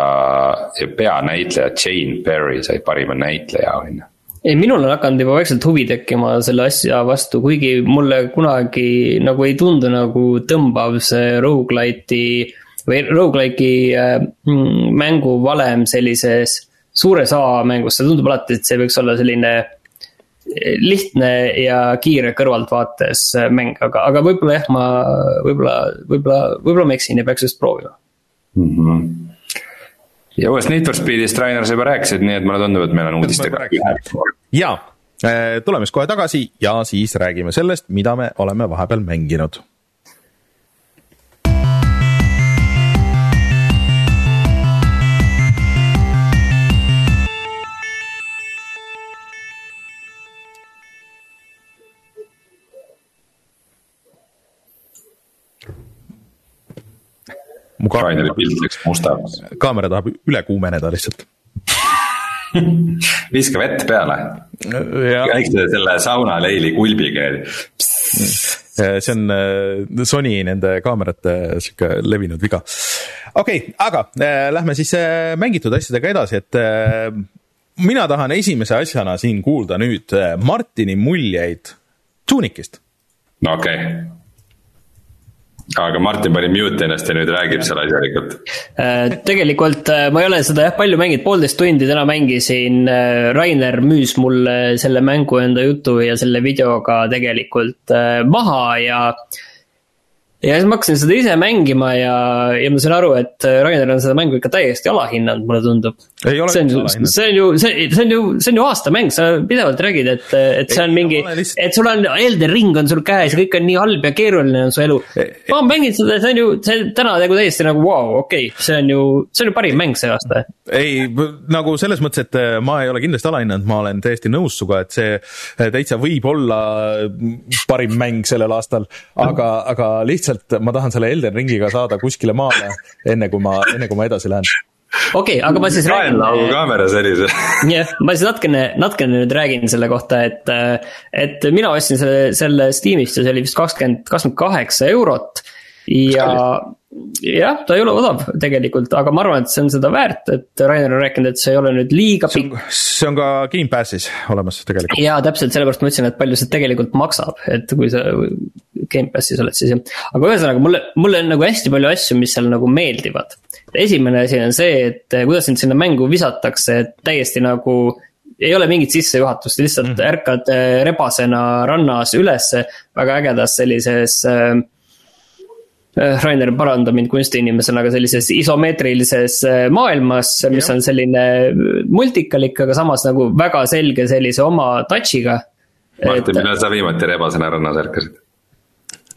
ja peanäitleja Jane Perry sai parima näitleja auhinna ei, minul on hakanud juba vaikselt huvi tekkima selle asja vastu, kuigi mulle kunagi nagu ei tundu nagu tõmbav see rogu-lite'i või rogu-like'i äh, mm, mänguvalem sellises suures A mängus, see tundub alati, et see võiks olla selline lihtne ja kiire kõrvaltvaates mäng, aga, aga võib-olla jah, ma võib-olla, võib-olla, võib-olla ma eksin ja peaks just proovima mm. -hmm ja uuest Need for Speedist, Rainer, sa juba rääkisid, nii et mulle tundub, et meil on uudistega. ja, äh, tuleme siis kohe tagasi ja siis räägime sellest, mida me oleme vahepeal mänginud mu kaamera, kaamera tahab üle kuumeneda lihtsalt viska vett peale. käikse selle saunaleili kulbiga see on äh, Sony nende kaamerate sihuke levinud viga. okei okay,, aga äh, lähme siis äh, mängitud asjadega edasi, et mina tahan esimese asjana siin kuulda nüüd Martini muljeid Tunikist. no okei okay aga Martin pani mute ennast ja nüüd räägib seal asjalikult. Äh, tegelikult äh, ma ei ole seda jah palju mänginud, poolteist tundi täna mängisin. Äh, Rainer müüs mulle selle mängu enda jutu ja selle videoga tegelikult maha ja ja siis ma hakkasin seda ise mängima ja, ja ma sain aru, et Rainer on seda mängu ikka täiesti alahinnanud, mulle tundub. see on, see on ju, see, on ju, see on ju aastamäng, sa pidevalt räägid, et, et see on mingi, et sul on Elden Ring on sul käes ja kõik on nii halb ja keeruline on su elu. ma mängin seda, see on ju, see täna nagu täiesti nagu vau wow,, okei okay,, see on ju, see on ju parim mäng see aasta. ei, nagu selles mõttes, et äh, ma ei ole kindlasti alahinnanud, ma olen täiesti nõus sinuga, et see äh, täitsa võib olla parim mäng sellel aastal, aga, aga lihtsalt lihtsalt ma tahan selle Elden ringiga saada kuskile maale, enne kui ma, enne kui ma edasi lähen okei okay,, aga ma siis räägin. kaenlaugu kaamera sellise. jah, ma siis natukene, natukene nüüd räägin selle kohta, et, et mina ostsin selle, selle Steamist ja see oli vist kakskümmend, kakskümmend kaheksa eurot. ja jah, ta ei ole odav tegelikult, aga ma arvan, et see on seda väärt, et Rainer on rääkinud, et see ei ole nüüd liiga pikk. see on ka Gamepassis olemas tegelikult. jaa, täpselt, sellepärast ma ütlesin, et palju see tegelikult maksab, et kui sa Gamepassis oled, siis jah. aga ühesõnaga, mulle, mulle on nagu hästi palju asju, mis seal nagu meeldivad. esimene asi on see, et eh, kuidas sind sinna mängu visatakse, et täiesti nagu ei ole mingit sissejuhatust, lihtsalt mm -hmm. ärkad eh, rebasena rannas ülesse väga ägedas sellises äh, Äh, Rainer, paranda mind kunstiinimesena, aga sellises isomeetrilises äh, maailmas, mis ja. on selline äh, multikalik, aga samas nagu väga selge sellise oma touch'iga. Martin, millal sa viimati rebasena rannas ärkasid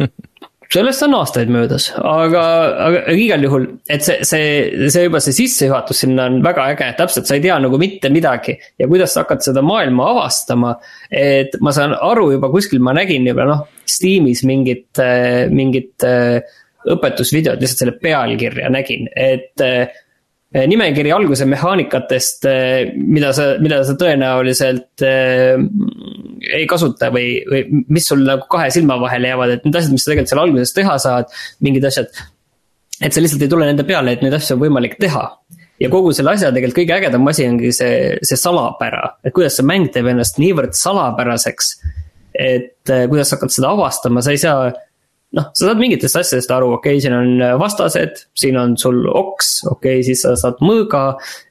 sellest on aastaid möödas, aga, aga igal juhul, et see, see, see juba see sissejuhatus sinna on väga äge, täpselt, sa ei tea nagu mitte midagi. ja kuidas sa hakkad seda maailma avastama, et ma saan aru juba kuskil ma nägin juba noh, Steamis mingit, mingit äh, õpetusvideot, lihtsalt selle pealkirja nägin, et eh, nimekiri alguse mehaanikatest, eh, mida sa, mida sa tõenäoliselt äh, ei kasuta või, või mis sul nagu kahe silma vahele jäävad, et need asjad, mis sa tegelikult seal alguses teha saad, mingid asjad. et sa lihtsalt ei tule nende peale, et neid asju on võimalik teha. ja kogu selle asja tegelikult kõige ägedam asi ongi see, see salapära, et kuidas see mäng teeb ennast niivõrd salapäraseks. et äh, kuidas sa hakkad seda avastama, sa ei saa noh, sa saad mingitest asjadest aru, okei okay,, siin on äh, vastased, siin on sul oks, okei okay,, siis sa saad mõõga.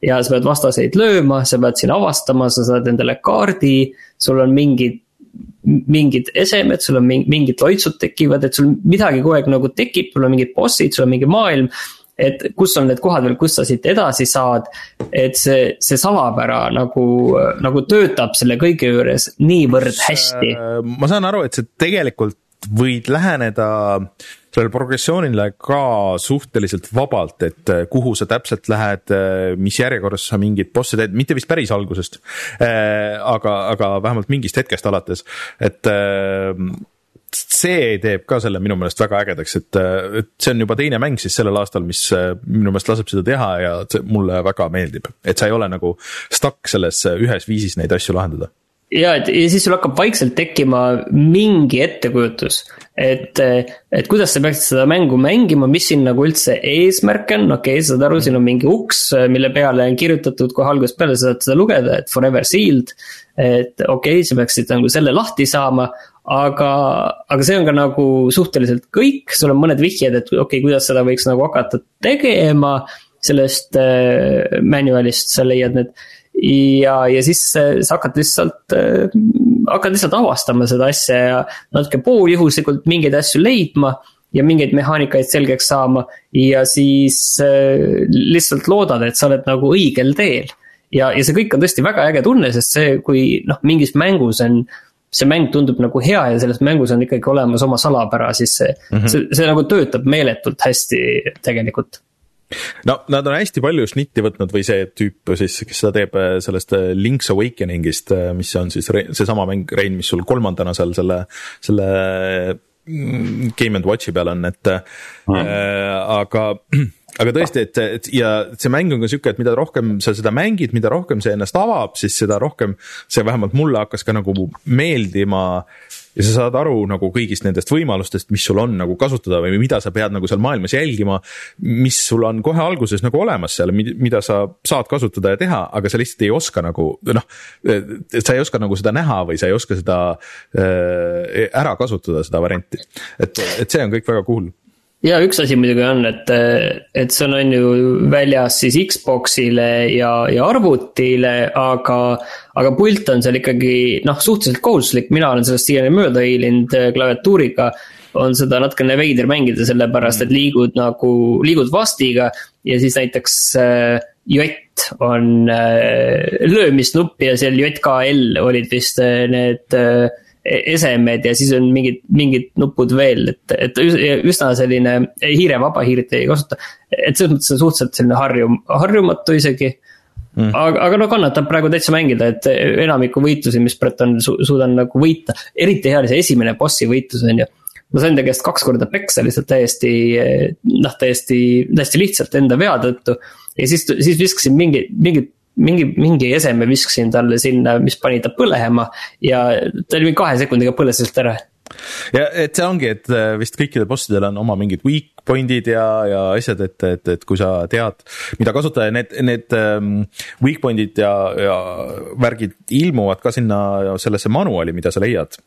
ja sa pead vastaseid lööma, sa pead siin avastama, sa saad endale kaardi, sul on mingid mingid esemed, sul on mingid loitsud tekivad, et sul midagi kogu aeg nagu tekib, sul on mingid bossid, sul on mingi maailm. et kus on need kohad veel, kus sa siit edasi saad. et see, see salapära nagu, nagu töötab selle kõige juures niivõrd hästi. ma saan aru, et see tegelikult võid läheneda sellele progressioonile ka suhteliselt vabalt, et äh, kuhu sa täpselt lähed, äh, mis järjekorras sa mingit bossi teed, mitte vist päris algusest. Äh, aga, aga vähemalt mingist hetkest alates, et see teeb ka selle minu meelest väga ägedaks, et, et see on juba teine mäng siis sellel aastal, mis minu meelest laseb seda teha ja see mulle väga meeldib, et sa ei ole nagu stuck selles ühes viisis neid asju lahendada ja, et ja siis sul hakkab vaikselt tekkima mingi ettekujutus, et, et kuidas sa peaksid seda mängu mängima, mis siin nagu üldse eesmärk on, okei okay,, saad aru, siin on mingi uks, mille peale on kirjutatud kohe algusest peale, sa saad seda lugeda, et forever sealed. et okei okay,, sa peaksid nagu selle lahti saama, aga, aga see on ka nagu suhteliselt kõik, sul on mõned vihjed, et okei okay,, kuidas seda võiks nagu hakata tegema. Sellest äh, manual'ist sa leiad need ja, ja siis sa hakkad lihtsalt, hakkad lihtsalt avastama seda asja ja natuke pooljuhuslikult mingeid asju leidma ja mingeid mehaanikaid selgeks saama ja siis lihtsalt loodad, et sa oled nagu õigel teel. ja, ja see kõik on tõesti väga äge tunne, sest see, kui noh, mingis mängus on see mäng tundub nagu hea ja selles mängus on ikkagi olemas oma salapära, siis see mm, -hmm. see, see nagu töötab meeletult hästi tegelikult no nad on hästi palju šnitti võtnud või see tüüp siis, kes seda teeb äh, sellest äh, Link's Awakeningist, äh, mis on siis seesama mäng, Rein, mis sul kolmandana seal selle, selle mm, Game and Watch'i peal on, et mm. äh, aga aga tõesti, et, et ja see mäng on ka sihuke, et mida rohkem sa seda mängid, mida rohkem see ennast avab, siis seda rohkem see vähemalt mulle hakkas ka nagu meeldima ja sa saad aru nagu kõigist nendest võimalustest, mis sul on nagu kasutada või mida sa pead nagu seal maailmas jälgima. mis sul on kohe alguses nagu olemas seal, mida sa saad kasutada ja teha, aga sa lihtsalt ei oska nagu noh. sa ei oska nagu seda näha või sa ei oska seda äh, ära kasutada, seda varianti, et, et see on kõik väga cool ja üks asi muidugi on, et, et see on, on ju väljas siis Xbox'ile ja, ja arvutile, aga, aga pult on seal ikkagi noh, suhteliselt kohustuslik, mina olen sellest siiani mööda hiilinud äh, klaviatuuriga. on seda natukene veider mängida, sellepärast et liigud nagu, liigud vastiga. Ja siis näiteks äh, jott on äh, löömisnupp ja seal JKL olid vist äh, need äh, esemed ja siis on mingid, mingid nupud veel, et, et üsna selline hiire, vaba hiirt ei kasuta. et selles mõttes on suhteliselt selline harjum-, harjumatu isegi mm.. aga, aga no kannatab praegu täitsa mängida, et enamiku võitlusi, mis Brett on su, suudan nagu võita, eriti hea oli see esimene bossi võitlus on ju ma sain ta käest kaks korda peksa lihtsalt täiesti, noh, täiesti, täiesti lihtsalt enda vea tõttu. ja siis, siis viskasin mingi, mingit mingi, mingi eseme viskasin talle sinna, mis pani ta põlema ja ta oli mingi kahe sekundiga põles lihtsalt ära. Ja et see ongi, et äh, vist kõikidel bossidel on oma mingid weak point'id ja, ja asjad, et, et, et kui sa tead, mida kasutada, need, need um, weak point'id ja, ja värgid ilmuvad ka sinna sellesse manuaali, mida sa leiad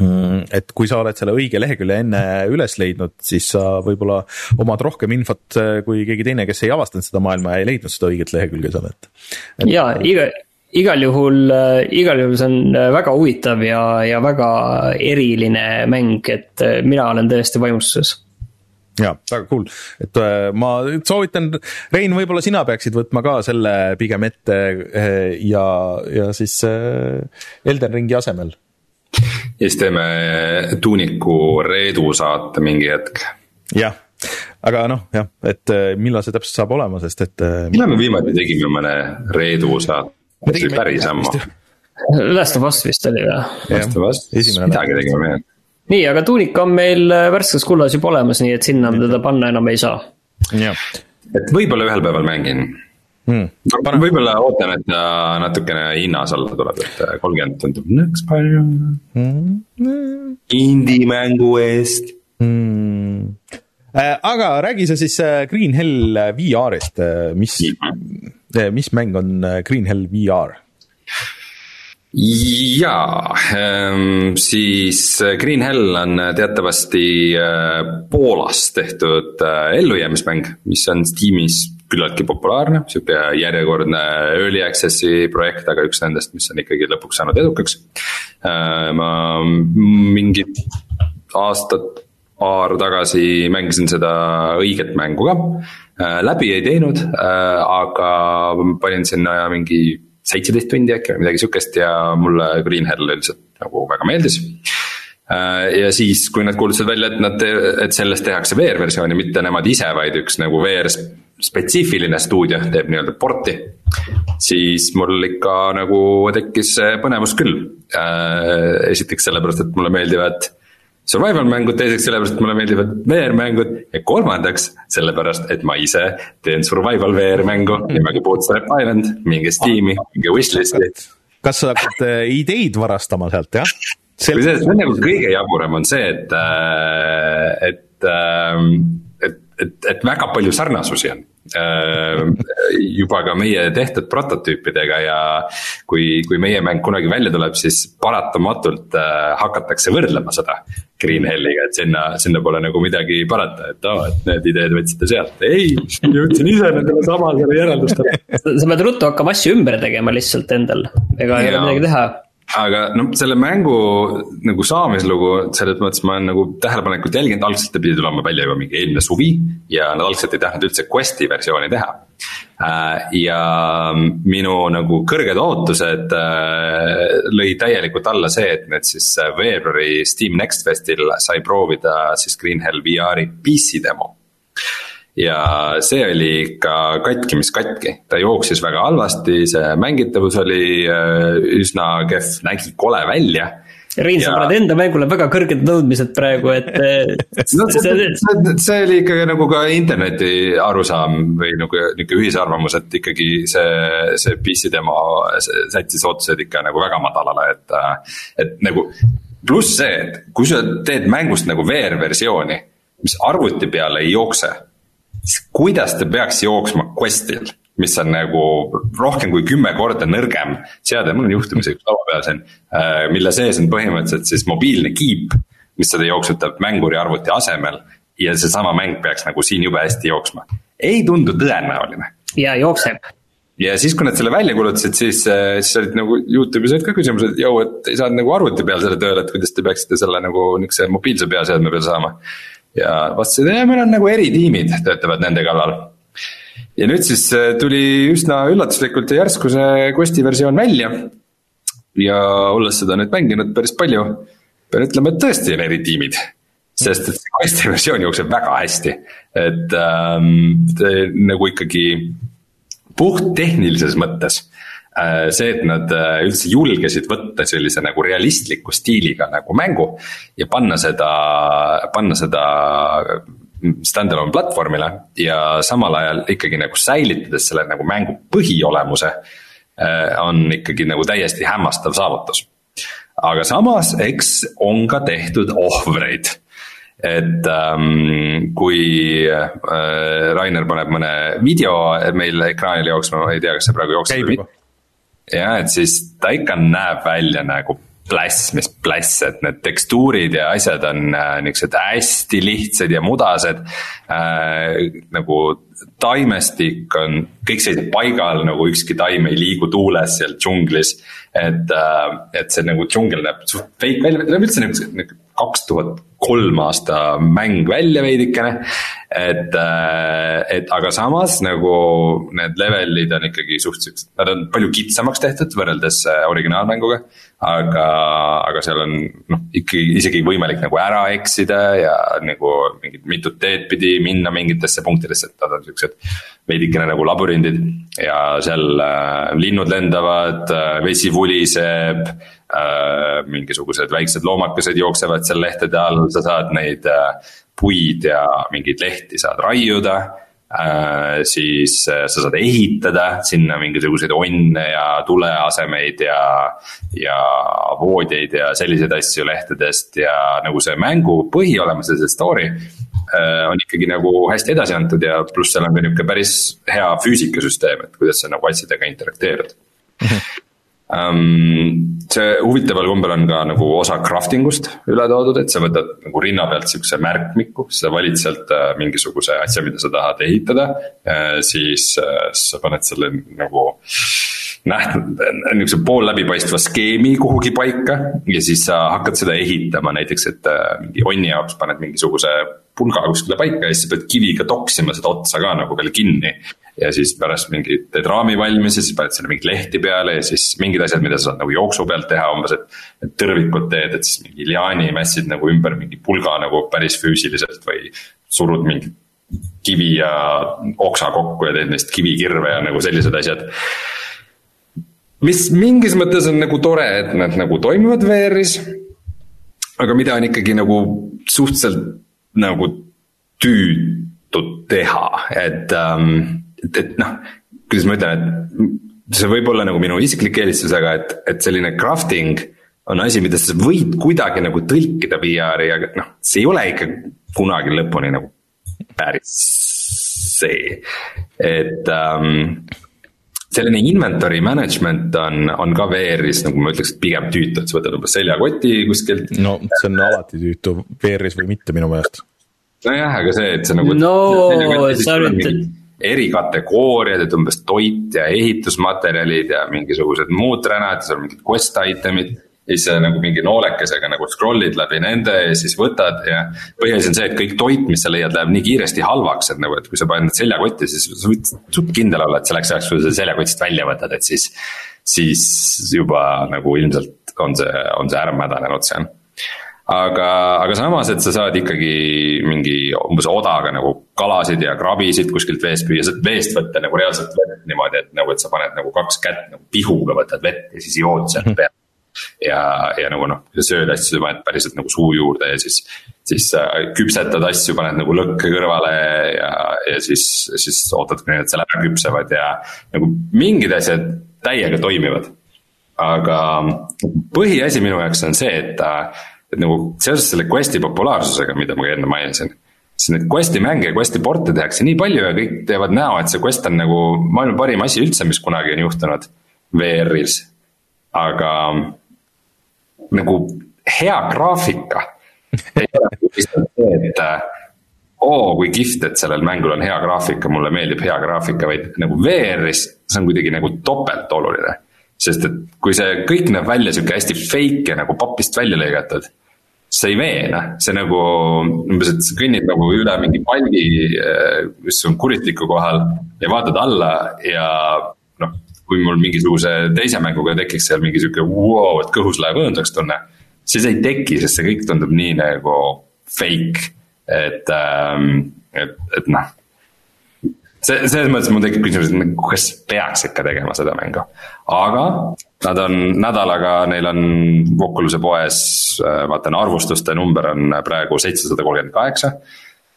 et kui sa oled selle õige lehekülje enne üles leidnud, siis sa võib-olla omad rohkem infot äh, kui keegi teine, kes ei avastanud seda maailma ja ei leidnud seda õiget lehekülge seal, et, et.... ja iga, igal juhul, äh, igal juhul see on äh, väga huvitav ja, ja väga eriline mäng, et mina olen täiesti vaimustuses. Ja väga cool, et ma soovitan, Rein, võib-olla sina peaksid võtma ka selle pigem ette ja, ja siis Elden Ringi asemel ja siis teeme tuuniku Reedu saate mingi hetk. jah, aga noh, jah, et äh, millal see täpselt saab olema, sest et. Äh, millal me viimati tegime mõne Reedu saate, see oli päris ammu. Last of Us vist oli või? Last of Us, midagi tegime veel. nii, aga tuunik on meil äh, värskes kullas juba olemas, nii et sinna teda panna enam ei saa. et võib-olla ühel päeval mängin hmm.. võib-olla ootan, et ta natukene hinnas alla tuleb, et kolmkümmend tundub nõks palju. Hmm.. Indie-mängu eest. Hmm.. Äh, aga räägi sa siis äh, Green Hell VR-ist, äh, mis hmm., mis mäng on Green Hell VR? jaa, ähm, siis Green Hell on teatavasti Poolas tehtud ellujäämismäng, mis on Steamis küllaltki populaarne, sihuke järjekordne early access'i projekt, aga üks nendest, mis on ikkagi lõpuks saanud edukaks. Äh, ma mingid aastad, paar tagasi mängisin seda õiget mängu ka. Äh, läbi ei teinud, äh, aga panin sinna mingi seitseteist tundi äkki või midagi sihukest ja mulle Green Hell üldiselt nagu väga meeldis ja siis, kui nad kuulutasid välja, et nad, et sellest tehakse VR-versiooni, mitte nemad ise, vaid üks nagu VR spetsiifiline stuudio teeb nii-öelda porti. siis mul ikka nagu tekkis põnevus küll. Äh, esiteks sellepärast, et mulle meeldivad survival mängud, teiseks sellepärast, et mulle meeldivad VR-mängud ja kolmandaks sellepärast, et ma ise teen survival VR-mängu nimega Bootstrap Island, minge Steam'i, minge wishlist'i. kas sa hakkad äh, ideid varastama sealt, jah? kusjuures see on nagu kõige jaburam on see, et, äh, et, ähm, et, et, et väga palju sarnasusi on juba ka meie tehtud prototüüpidega ja kui, kui meie mäng kunagi välja tuleb, siis paratamatult hakatakse võrdlema seda Green Helliga, et sinna, sinna pole nagu midagi parata, et aa, et need ideed võtsite sealt, ei, jõudsin ise nendele samadele järeldustele. sa pead ruttu hakkama asju ümber tegema lihtsalt endal, ega ei ole midagi teha aga noh, selle mängu nagu saamislugu, selles mõttes ma olen nagu tähelepanelikult jälginud, algselt ta pidi tulema välja juba mingi eelmine suvi. ja nad algselt ei tahtnud üldse Questi versiooni teha. Äh, ja minu nagu kõrged ootused äh, lõi täielikult alla see, et nüüd siis veebruari Steam Next Festil sai proovida siis Green Hell VR-i PC demo ja see oli ikka katki, mis katki, ta jooksis väga halvasti, see mängitavus oli äh, üsna kehv, nägi kole välja Rein ja..., sa paned enda mängule väga kõrged nõudmised praegu, et no, see, see, see oli ikkagi nagu ka interneti arusaam või nagu nihuke ühisarvamus, et ikkagi see, see PC demo sättis ootused ikka nagu väga madalale, et. et nagu pluss see, et kui sa teed mängust nagu VR versiooni, mis arvuti peale ei jookse kuidas ta peaks jooksma Questil, mis on nagu rohkem kui kümme korda nõrgem seade, mul on juhtumisi üks laua peal siin, äh, mille sees on põhimõtteliselt siis mobiilne kiip, mis seda jooksutab mänguri arvuti asemel ja seesama mäng peaks nagu siin jube hästi jooksma. ei tundu tõenäoline. ja jookseb ja siis, kui nad selle välja kuulutasid, siis, äh, siis olid nagu Youtube'is olid ka küsimused, et jõu, et ei saanud nagu arvuti peal selle tööle, et kuidas te peaksite selle nagu niukse mobiilse peaseadme peal saama ja vastasid, et meil on nagu eritiimid, töötavad nende kallal. ja nüüd siis äh, tuli üsna üllatuslikult ja järsku see Questi versioon välja. ja olles seda nüüd mänginud päris palju, pean ütlema, et tõesti on eritiimid sest et see Questi versioon jookseb väga hästi, et ähm, nagu ikkagi puht tehnilises mõttes see, et nad äh, üldse julgesid võtta sellise nagu realistliku stiiliga nagu mängu ja panna seda, panna seda stand-alone platvormile ja samal ajal ikkagi nagu säilitades selle nagu mängu põhiolemuse. Äh, on ikkagi nagu täiesti hämmastav saavutus. aga samas, eks on ka tehtud ohvreid et ähm, kui äh, Rainer paneb mõne video meil ekraanile jooksma, ma ei tea, kas see praegu jookseb või mitte ja et siis ta ikka näeb välja nagu pläss, mis pläss, et need tekstuurid ja asjad on äh, niuksed hästi lihtsad ja mudased äh,. nagu taimestik on kõik sellised paigal, nagu ükski taim ei liigu tuules seal džunglis. et äh,, et see nagu džungel näeb suht fake välja, ta näeb üldse nagu kaks tuhat kolm aasta mäng välja veidikene. et, äh, et aga samas nagu need levelid on ikkagi suht siuksed, nad on palju kitsamaks tehtud võrreldes äh, originaalmänguga. aga, aga seal on noh, ikkagi isegi võimalik nagu ära eksida ja nagu mingit mitut teed pidi minna mingitesse punktidesse, et nad on siuksed veidikene nagu labürindid ja seal äh, linnud lendavad vesi vuliseb mingisugused väiksed loomakesed jooksevad seal lehtede all, sa saad neid äh, puid ja mingeid lehti saad raiuda äh,. siis äh, sa saad ehitada sinna mingisuguseid onne ja tuleasemeid ja, ja voodjeid ja selliseid asju lehtedest ja nagu see mängu põhiolemuse, see story on ikkagi nagu hästi edasi antud ja pluss seal on ka nihuke päris hea füüsikasüsteem, et kuidas sa nagu asjadega interakteerud. see huvitaval kombel on ka nagu osa crafting ust üle toodud, et sa võtad nagu rinna pealt sihukese märkmiku, sa valid sealt äh, mingisuguse asja, mida sa tahad ehitada. siis sa paned selle nagu nähtud, niisuguse pool läbipaistva skeemi kuhugi paika ja siis sa hakkad seda ehitama, näiteks et mingi onni jaoks paned mingisuguse pulga kuskile paika ja siis sa pead kiviga toksima seda otsa ka nagu veel kinni. ja siis pärast mingi teed raami valmis ja siis paned sinna mingeid lehti peale ja siis mingid asjad, mida sa saad nagu jooksu pealt teha umbes, et. et tõrvikud teed, et siis mingi liaani mässid nagu ümber mingi pulga nagu päris füüsiliselt või surud mingi kivi ja oksa kokku ja teed neist kivikirve ja nagu sellised asjad mis mingis mõttes on nagu tore, et nad nagu toimivad VR-is. aga mida on ikkagi nagu suhteliselt nagu tüütud teha, et ähm,, et, et noh, kuidas ma ütlen, et see võib olla nagu minu isiklik eelistus, aga et, et selline crafting on asi, mida sa võid kuidagi nagu tõlkida VR-i, aga noh, see ei ole ikka kunagi lõpuni nagu päris see, et ähm, selline inventory management on, on ka VR-is nagu ma ütleks, et pigem tüütu, et sa võtad umbes seljakoti kuskilt. no see on alati tüütu VR-is või mitte minu meelest. nojah, aga see, et see nagu. no sa üritad eri kategooriad, et umbes toit ja ehitusmaterjalid ja mingisugused muud ränad ja seal mingid quest item'id ja siis nagu mingi noolekesega nagu scroll'id läbi nende ja siis võtad ja. põhiasi on see, et kõik toit, mis sa leiad, läheb nii kiiresti halvaks, et nagu, et kui sa paned seljakotti, siis sa võid suht kindel olla, et selleks ajaks, kui sa seljakotist välja võtad, et siis. siis juba nagu ilmselt on see, on see ära mädanenud seal aga, aga samas, et sa saad ikkagi mingi umbes odaga nagu kalasid ja krabisid kuskilt veest püüa, saad veest võtta nagu reaalselt vett niimoodi, et nagu, et sa paned nagu kaks kätt nagu pihuga võtad vett ja siis jood sealt mhm. pealt ja, ja nagu noh, sööd asju, paned päriselt nagu suu juurde ja siis. siis küpsetad asju, paned nagu lõkke kõrvale ja, ja siis, siis ootad, kuni need seal ära küpsevad ja. nagu mingid asjad täiega toimivad. aga põhiasi minu jaoks on see, et, äh, et nagu seoses selle quest'i populaarsusega, mida ma ka enne mainisin siis neid quest'i mänge ja quest'i porte tehakse nii palju ja kõik teevad näo, et see quest on nagu maailma parim asi üldse, mis kunagi on juhtunud VR-is. aga nagu hea graafika ei ole lihtsalt see, et oo oh,, kui kihvt, et sellel mängul on hea graafika, mulle meeldib hea graafika, vaid nagu VR-is see on kuidagi nagu topelt oluline. sest et kui see kõik näeb välja sihuke hästi fake ja nagu papist välja lõigatud. see ei veena, see nagu umbes, et sa kõnnid nagu üle mingi palgi, eh, mis on kuritiku kohal ja vaatad alla ja kui mul mingisuguse teise mänguga tekiks seal mingi sihuke wow, et kõhus läheb õõnsaks tunne. siis ei teki, sest see kõik tundub nii nagu fake, et ähm,, et, et noh. see, selles mõttes mul tekib küsimus, et nagu, kas peaks ikka tegema seda mängu, aga nad on nädalaga, neil on Oculus'e poes, äh, vaatan arvustuste number on praegu seitsesada kolmkümmend kaheksa.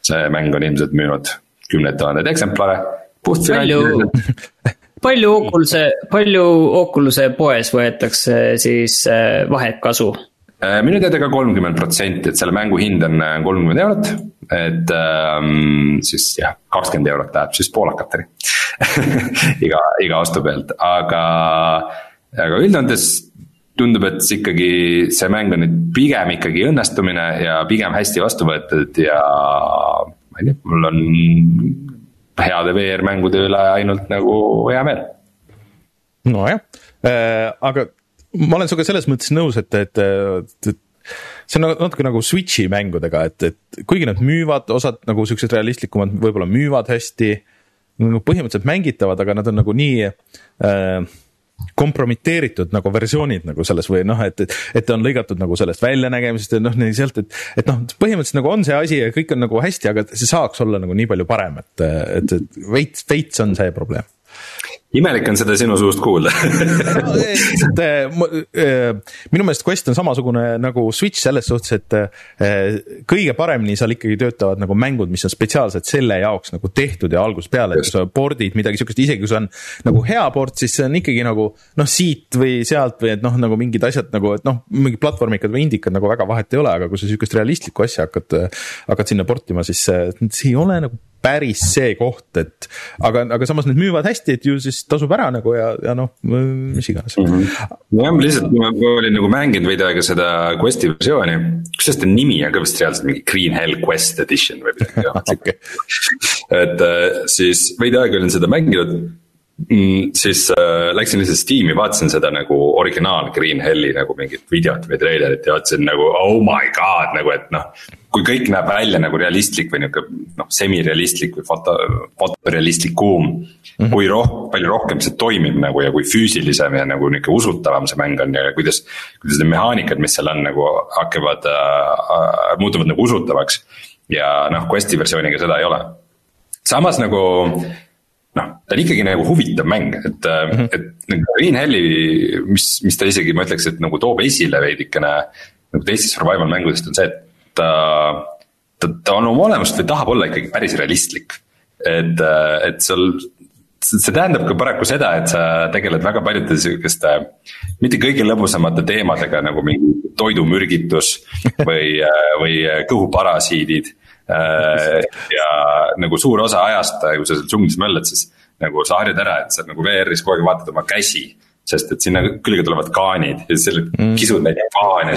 see mäng on ilmselt müünud kümneid tuhandeid eksemplare. puht finantiliselt palju Oculus'e, palju Oculus'e poes võetakse siis äh, vahet-kasu? Äh, minu teada ka kolmkümmend protsenti, et selle mängu hind on äh, kolmkümmend eurot. et ähm, siis jah, kakskümmend eurot läheb siis poolakateni iga, iga ostu pealt, aga, aga üldjoontes tundub, et ikkagi see mäng on nüüd pigem ikkagi õnnestumine ja pigem hästi vastu võetud ja ma ei tea, mul on heade VR-mängude üle ainult nagu hea meel. nojah äh,, aga ma olen sinuga selles mõttes nõus, et, et, et see on nagu natuke nagu Switch'i mängudega, et, et kuigi nad müüvad, osad nagu siuksed realistlikumad võib-olla müüvad hästi. nagu põhimõtteliselt mängitavad, aga nad on nagu nii äh, kompromiteeritud nagu versioonid nagu selles või noh, et, et, et on lõigatud nagu sellest väljanägemisest ja noh, nii sealt, et, et noh, põhimõtteliselt nagu on see asi ja kõik on nagu hästi, aga see saaks olla nagu nii palju parem, et, et, et veits, veits on see probleem imelik on seda sinu suust kuulda. Lihtsalt minu meelest Quest on samasugune nagu Switch selles suhtes, et eh, kõige paremini seal ikkagi töötavad nagu mängud, mis on spetsiaalselt selle jaoks nagu tehtud ja algusest peale, et sa pordid midagi sihukest, isegi kui see on nagu hea port, siis see on ikkagi nagu noh, siit või sealt või et noh, nagu mingid asjad nagu, et noh, mingid platvormikad või indikad nagu väga vahet ei ole, aga kui sa sihukest realistlikku asja hakkad, hakkad sinna portima, siis see ei ole nagu päris see koht, et aga, aga samas need müüvad hästi, et ju siis tasub ära nagu ja, ja noh, mis iganes mm. -hmm. jah, ma lihtsalt, ma olin nagu mänginud veidi aega seda Questi versiooni, kusjuures ta nimi on ka vist reaalselt mingi Green Hell Quest Edition või midagi okay. et äh, siis veidi aega olin seda mänginud mm,. siis äh, läksin lihtsalt Steam'i, vaatasin seda nagu originaal Green Helli nagu mingit videot või treilerit ja vaatasin nagu oh my god nagu, et noh kui kõik näeb välja nagu realistlik või nihuke noh, semirealistlik või foto, fotorealistlikum mm. -hmm. kui roh-, palju rohkem see toimib nagu ja kui füüsilisem ja nagu nihuke usutavam see mäng on ja kuidas. kuidas need mehaanikad, mis seal on nagu hakkavad äh,, muutuvad nagu usutavaks. ja noh, Questi versiooniga seda ei ole. samas nagu noh, ta on ikkagi nagu huvitav mäng, et mm, -hmm. et nagu Green Helli, mis, mis ta isegi, ma ütleks, et nagu toob esile veidikene. nagu teistest survival mängudest on see, et ta, ta, ta on oma olemust või tahab olla ikkagi päris realistlik. et, et sul, see tähendab ka paraku seda, et sa tegeled väga paljude sihukeste, mitte kõige lõbusamate teemadega nagu mingi toidumürgitus või, või kõhuparasiidid ja nagu suur osa ajast, kui sa seal džunglis möllad, siis nagu sa harjud ära, et sa nagu VR-is kogu aeg vaatad oma käsi sest et sinna külge tulevad kaanid ja selle mm. kisud neid kaane.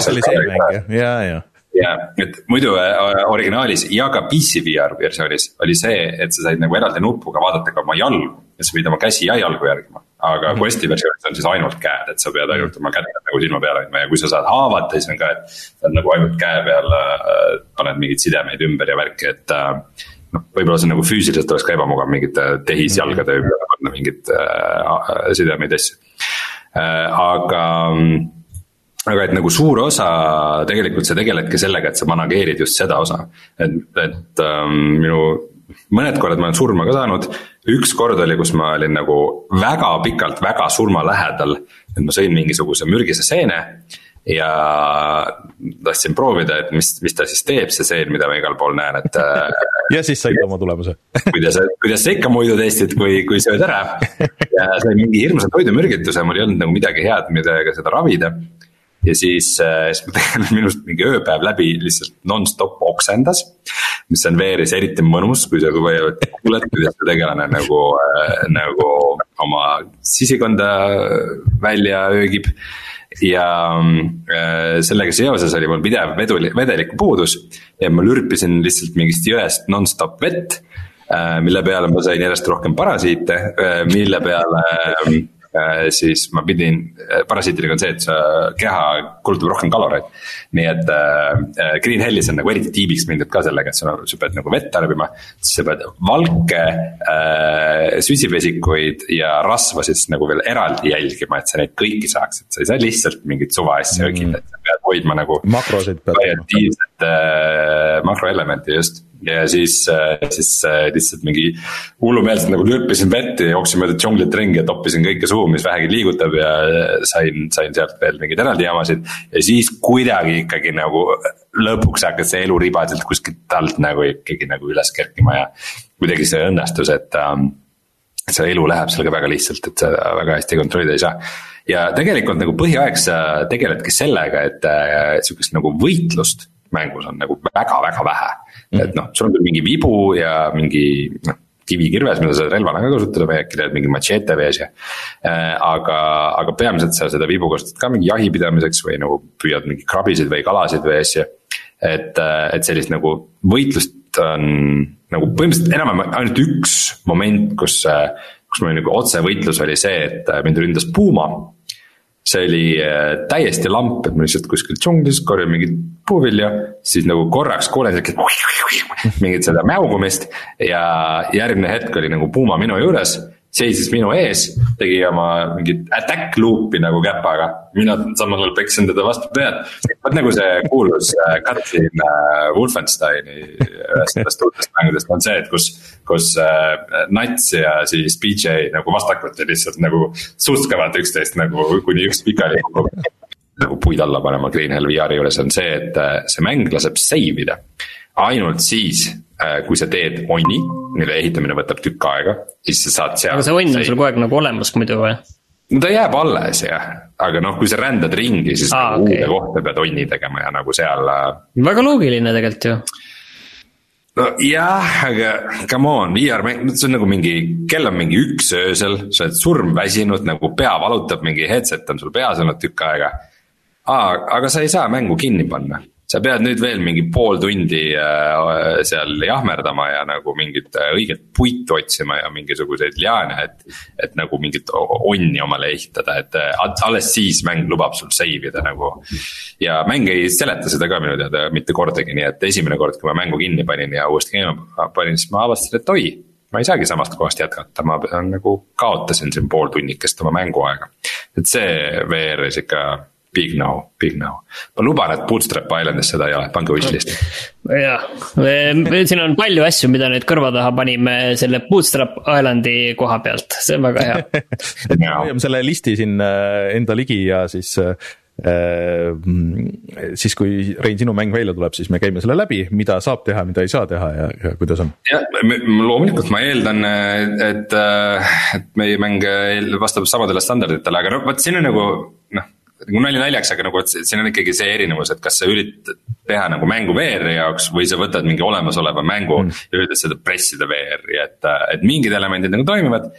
jah, ja, ja ja, et muidu äh, originaalis ja ka PC VR versioonis oli see, et sa said nagu eraldi nupuga vaadata ka oma jalgu. ja sa pidid oma käsi ja jalgu järgima, aga mm. Questi versioonis on siis ainult käed, et sa pead ainult oma kätt nagu silma peal hoidma ja kui sa saad haavata, siis on ka, et. sa oled nagu ainult käe peal äh,, paned mingeid sidemeid ümber ja värki, et äh, noh, võib-olla see nagu füüsiliselt oleks ka ebamugav mingite tehisjalgade ümber panna mingeid äh, sidemeid asju äh,, aga aga et nagu suur osa tegelikult sa tegeledki sellega, et sa manageerid just seda osa. et, et ähm, minu mõned korrad ma olen surma ka saanud, üks kord oli, kus ma olin nagu väga pikalt väga surma lähedal. et ma sõin mingisuguse mürgise seene ja tahtsin proovida, et mis, mis ta siis teeb, see seen, mida ma igal pool näen, et äh, ja siis said oma tulemuse kuidas, kuidas sa ikka muidu testid, kui, kui sööd ära. ja sain mingi hirmsa toidumürgituse, mul ei olnud nagu midagi head, millega seda ravida ja siis, äh, siis ma tegelane minust mingi ööpäev läbi lihtsalt nonstop oksendas. Mis on VR-is eriti mõnus, kui sa kuuled, kuidas see tegelane nagu äh,, nagu oma sisikonda välja öögib. ja äh, sellega seoses oli mul pidev veduli, vedeliku puudus ja ma lürpisin lihtsalt mingist jõest nonstop vett äh, mille peale ma sain järjest rohkem parasiite, äh, mille peale Äh, siis ma pidin, äh, parasiitidega on see, et sa keha kulutab rohkem kaloreid. nii et äh, Green Hellis on nagu eriti tiibiks mindud ka sellega, et sa, sa pead nagu vett tarbima. siis sa pead valke äh,, süsivesikuid ja rasvasid siis nagu veel eraldi jälgima, et sa neid kõiki saaksid, sa ei saa lihtsalt mingit suva öögida mm., et sa pead hoidma nagu. makrosid pead. variatiivset äh, makroelementi just ja siis, äh, siis äh, lihtsalt mingi hullumeelselt nagu lürpisin vett ja jooksin mööda džunglit ringi ja toppisin kõike suhu, mis vähegi liigutab ja sain, sain sealt veel mingeid eraldi jamasid. ja siis kuidagi ikkagi nagu lõpuks hakkas see elu ribadelt kuskilt alt nagu ikkagi nagu üles kerkima ja kuidagi see õnnestus, et ähm, see elu läheb sellega väga lihtsalt, et sa väga hästi kontrollida ei saa. ja tegelikult nagu põhiaeg sa tegeledki sellega, et äh, sihukest nagu võitlust mängus on nagu väga-väga vähe. Et noh, sul on küll mingi vibu ja mingi noh kivikirves, mida sa relvana ka kasutada või äkki teed mingi machete vees ja äh,. aga, aga peamiselt sa seda vibu kasutad ka mingi jahipidamiseks või nagu püüad mingeid krabisid või kalasid vees ja. et, äh, et sellist nagu võitlust on nagu põhimõtteliselt enam-vähem ainult üks moment, kus, äh, kus mul nagu otsevõitlus oli see, et mind ründas puuma see oli äh, täiesti lamp, et ma lihtsalt kuskil džunglis korjan mingit puuvilja, siis nagu korraks kuulen siukest mingit seda mäugumist ja järgmine hetk oli nagu Puma minu juures seisis minu ees, tegi oma mingit attack loop'i nagu käpaga. mina samal ajal peksin teda vastu pead. vot nagu see kuulus äh, cutscene äh, Wolfensteini ühest nendest uutest mängudest on see, et kus, kus äh, Nats ja siis BJ nagu vastakuti lihtsalt nagu suskavad üksteist nagu kuni üks pikali kukub nagu puid alla panema Green Hell VR-i juures on see, et see mäng laseb save ida ainult siis Äh, kui sa teed onni, mille ehitamine võtab tükk aega, siis sa saad seal. aga see onn on sul kogu aeg nagu olemas muidu või? no ta jääb alles jah, aga noh, kui sa rändad ringi, siis Aa, nagu okay. uude kohta pead onni tegema ja nagu seal. Äh, väga loogiline tegelikult ju. no jah, aga come on, VR mäng, see on nagu mingi, kell on mingi üks öösel, sa oled surmväsinud, nagu pea valutab, mingi headset on sul peas olnud tükk aega. aga sa ei saa mängu kinni panna sa pead nüüd veel mingi pool tundi äh, seal jahmerdama ja nagu mingit äh, õiget puitu otsima ja mingisuguseid liaane, et. et nagu mingit onni omale ehitada, et äh, alles siis mäng lubab sul save ida nagu. ja mäng ei seleta seda ka minu teada mitte kordagi, nii et esimene kord, kui ma mängu kinni panin ja uuesti käima panin, siis ma avastasin, et oi ma ei saagi samast kohast jätkata, ma nagu kaotasin siin pool tunnikest oma mänguaega. et see VR-is ikka Big no, big no. ma luban, et Bootstrap Islandis seda ei ole, pange wishlist'i. jah, siin on palju asju, mida nüüd kõrva taha panime selle Bootstrap Islandi koha pealt, see on väga hea et me hoiame selle listi siin äh, enda ligi ja siis äh, siis kui Rein, sinu mäng välja tuleb, siis me käime selle läbi, mida saab teha, mida ei saa teha ja, ja kuidas on? jah, loomulikult ma eeldan, et, et meie mäng vastab samadele standarditele, aga noh, vot siin on nagu noh nagu nali naljaks, aga nagu, et siin on ikkagi see erinevus, et kas sa üritad teha nagu mängu VR-i jaoks või sa võtad mingi olemasoleva mängu mm. ja üritad seda pressida VR-i, et, et mingid elemendid nagu toimivad,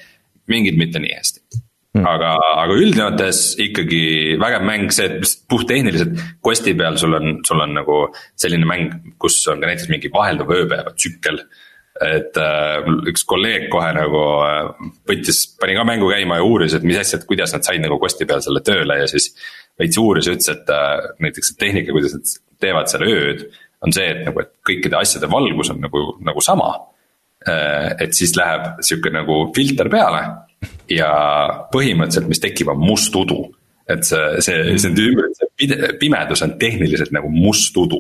mingid mitte nii hästi mm.. aga, aga üldjoontes ikkagi vägev mäng, see, puhttehniliselt Questi peal sul on, sul on nagu selline mäng, kus on ka näiteks mingi vahelduv ööpäeva tsükkel et äh, üks kolleeg kohe nagu äh, võttis, pani ka mängu käima ja uuris, et mis asja, et kuidas nad said nagu Questi peal selle tööle ja siis. veits uuris ja ütles, et äh, näiteks see tehnika, kuidas nad teevad seal ööd, on see, et nagu, et kõikide asjade valgus on nagu, nagu sama. et siis läheb sihuke nagu filter peale ja põhimõtteliselt, mis tekib, on must udu et see, see, see ümber, see pimedus on tehniliselt nagu must udu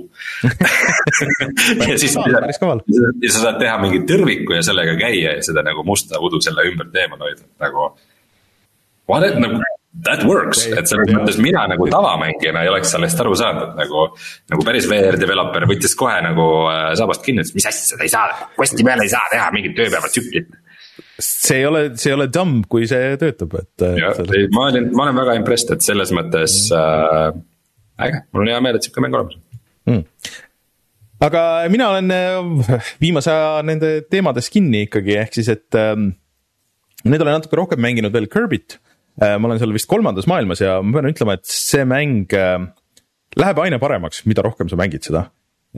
ja siis, ja sa saad teha mingi tõrviku ja sellega käia ja seda nagu musta udu selle ümber eemal hoida, nagu. What it, nagu that works, et selles mõttes mina nagu tavamängijana ei oleks sellest aru saanud, et nagu. nagu päris VR developer võttis kohe nagu äh, sabast kinni, ütles mis asja, seda ei saa, quest'i peale ei saa teha mingit ööpäevatsüklit see ei ole, see ei ole dumb, kui see töötab, et. ei ma olin, ma olen väga impressed, et selles mõttes äh, äge, mul on hea meel, et sihuke mäng olemas mm aga mina olen äh, viimase aja nende teemades kinni ikkagi, ehk siis, et ähm, nüüd olen natuke rohkem mänginud veel Kirby't äh,. ma olen seal vist kolmandas maailmas ja ma pean ütlema, et see mäng äh, läheb aina paremaks, mida rohkem sa mängid seda